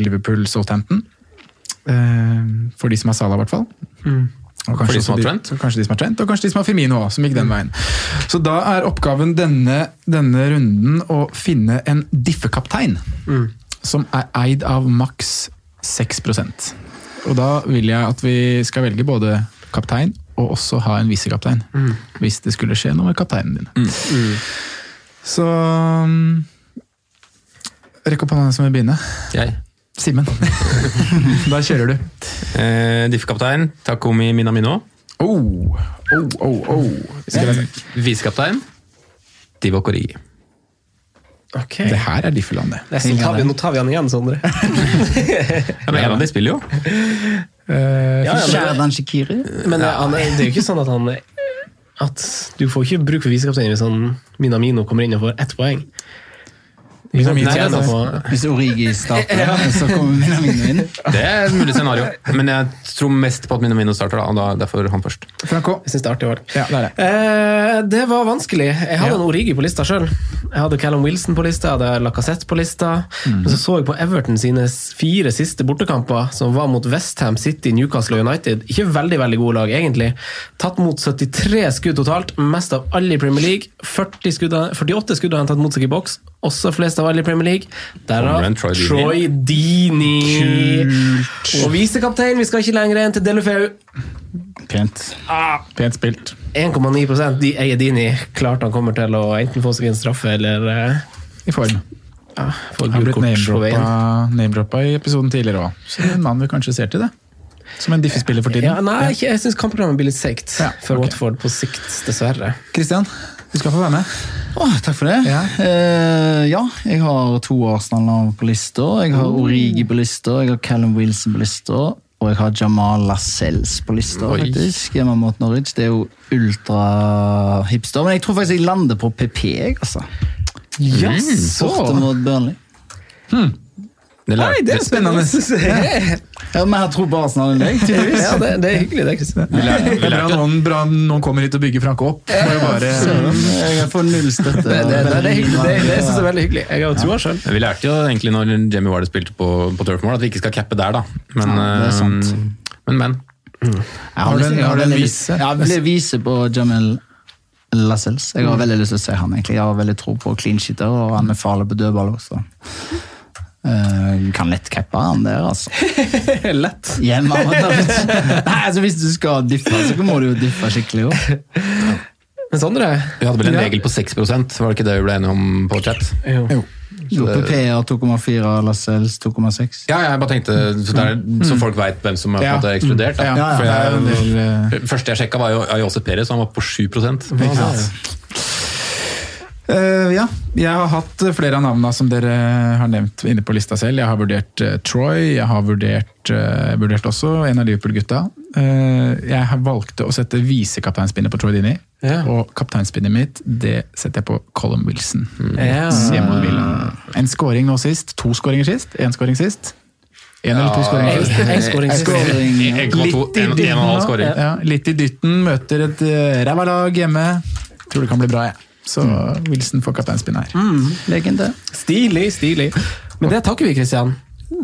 Liverpool Southampton. Eh, For de som har Salah, i hvert fall. Og For de som har Trent? Kanskje de som har Trent, og kanskje de som har Firmino òg, som gikk den veien. Så da er oppgaven denne, denne runden å finne en diffekaptein som er eid av maks 6% Og da vil jeg at vi skal velge både kaptein og også ha en visekaptein. Hvis det skulle skje noe med kapteinen din. Så um, Rekk opp hånda som vil begynne. Jeg. Simen. da kjører du. Eh, Diffkaptein Takumi Minamino. Oh, oh, oh, oh. Jeg- Visekaptein Divock Origi. Okay. Det her er Diffeland, det. Nå tar vi han igjen, Sondre. Ja, men en av de spiller jo. Uh, Ja, ja, men, Shikiri. men det, han, det er jo ikke sånn at han at Du får ikke bruk for visekaptein hvis han Minamino kommer inn og får ett poeng. Minamino, Tjener altså. på- Hvis Origi starter, så kommer Minamino inn. Det er et mulig scenario. Men jeg tror mest på at Minamino starter, da, og da, derfor han først. Franco. Det er artig valg. Ja, det er det. Eh, det var vanskelig. Jeg hadde Ja. en Origi på lista sjøl. Jeg hadde Callum Wilson på lista, jeg hadde Lacassette på lista. Mm. Men så så jeg på Everton sine fire siste bortekamper, som var mot Westham City, Newcastle og United. Ikke veldig veldig gode lag, egentlig. Tatt mot 73 skudd totalt, mest av alle i Premier League. 40 skudd, 48 skudd har han tatt mot seg i boks, også flest av alle i Premier League. Derav en Troy Dini. Kult. Og visekaptein, vi skal ikke lenger enn til Delufeu. Pent. Pent spilt. 1,9 de eier Dini. Klart han kommer til å enten få seg en straffe eller uh, I form. ja, få Han name-droppa i episoden tidligere òg. Så en mann vi kanskje ser til det. Som en diffespiller for tiden. Ja, nei, jeg syns kampprogrammet blir litt seigt Ja, for ok. Watford på sikt, dessverre. Kristian, du skal få være med. Åh, takk for det. Ja. Eh, ja, jeg har to Arsenal-navn på lista. Jeg har Origi på lista, jeg har Callum Wilson på lista. Og jeg har Jamal Lascelles på lista, Oi. faktisk. Hjemme mot Norwich. Det er jo ultra-hipster. Men jeg tror faktisk jeg lander på PP, jeg, altså. Yes. Borte mot Burnley. Det Nei, det er spennende. Ja, men jeg tror på Arsenal enn deg, tydeligvis. Ja, det, det er hyggelig, det, Kristian. Det er bra noen, bra noen kommer hit og bygger Franke opp. Må bare Jeg får null støtte. Det, det, det, det hyggelig. Det, det synes jeg er veldig hyggelig. Jeg har jo troa sjøl. Vi lærte jo egentlig når Jamie Warder spilte på, på Turf Moor, at vi ikke skal cappe der, da. Men, Ja, eh, men, men. Jeg Har du en- jeg har en veldig vise? Ja, jeg vil vise på Jamel Lascelles. Jeg har veldig lyst til å se han, egentlig. Jeg har veldig tro på clean shitter, og han er farlig på dødball også. Eh, kan lett cappe han der, altså. Lett. Hjemme Nei, altså Hvis du skal diffe, så må du jo diffe skikkelig. òg. Men Sondre Vi hadde vel en Ja. regel på 6% var det ikke det vi ble enige om på chat? Jo. Jo, PP har 2,4, Lascelles 2,6. Ja, jeg bare tenkte, så, det er, så folk veit hvem som er en Ja. ekskludert. Ja, Ja, ja, det er jeg, del, eh, første jeg sjekka, var jo Ayose Perez, han var på 7 Ikke Eh, ja, jeg har hatt flere av navnene som dere har nevnt inne på lista selv. Jeg har vurdert uh, Troy, jeg har vurdert, uh, vurdert også en av Liverpool-gutta. Eh, jeg har valgte å sette visekapteinspinnet på Troy Dini, Ja. og kapteinspinnet mitt det setter jeg på Colin Wilson. Ja. En scoring nå sist, to scoringer sist, én scoring sist. En eller to scoringer sist. En scoring sist. Scoring. 1,2, Litt i dytten, ja, møter et uh, ræva lag hjemme. Tror det kan bli bra, jeg. Så Wilson får kapteinspinn her. Mm, legende. Stilig, stilig. Men det takker vi, Kristian.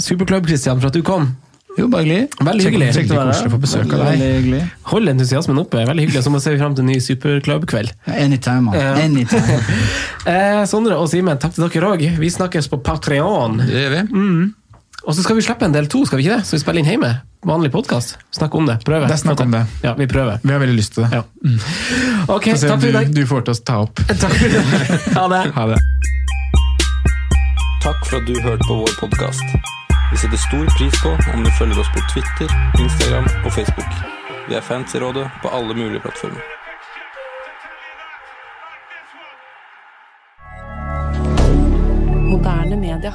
Superklubb-Kristian, for at du kom. Jo, bare hyggelig. Veldig hyggelig. Kjekt å være å få besøk av Veldig deg. hyggelig. Hold entusiasmen oppe. Veldig hyggelig. Så må vi se fram til en ny superklubbkveld. Anytime, man. Ja. Anytime. Eh, Sondre og Simen, takk til dere òg. Vi snakkes på Patreon. Det gjør vi. Og så skal vi slippe en del to, skal vi ikke det? Så vi spiller inn hjemme. Vanlig podkast. Snakk om det. Prøve. Det er snakk om det. Ja, vi prøver. Vi har veldig lyst til det. Ja. Ok, takk for i du, dag. du får til å ta opp. Takk for i dag. Ha det. Ha det. Takk for at du hørte på vår podkast. Vi setter stor pris på om du følger oss på Twitter, Instagram og Facebook. Vi er fans i rådet på alle mulige plattformer. Moderne media.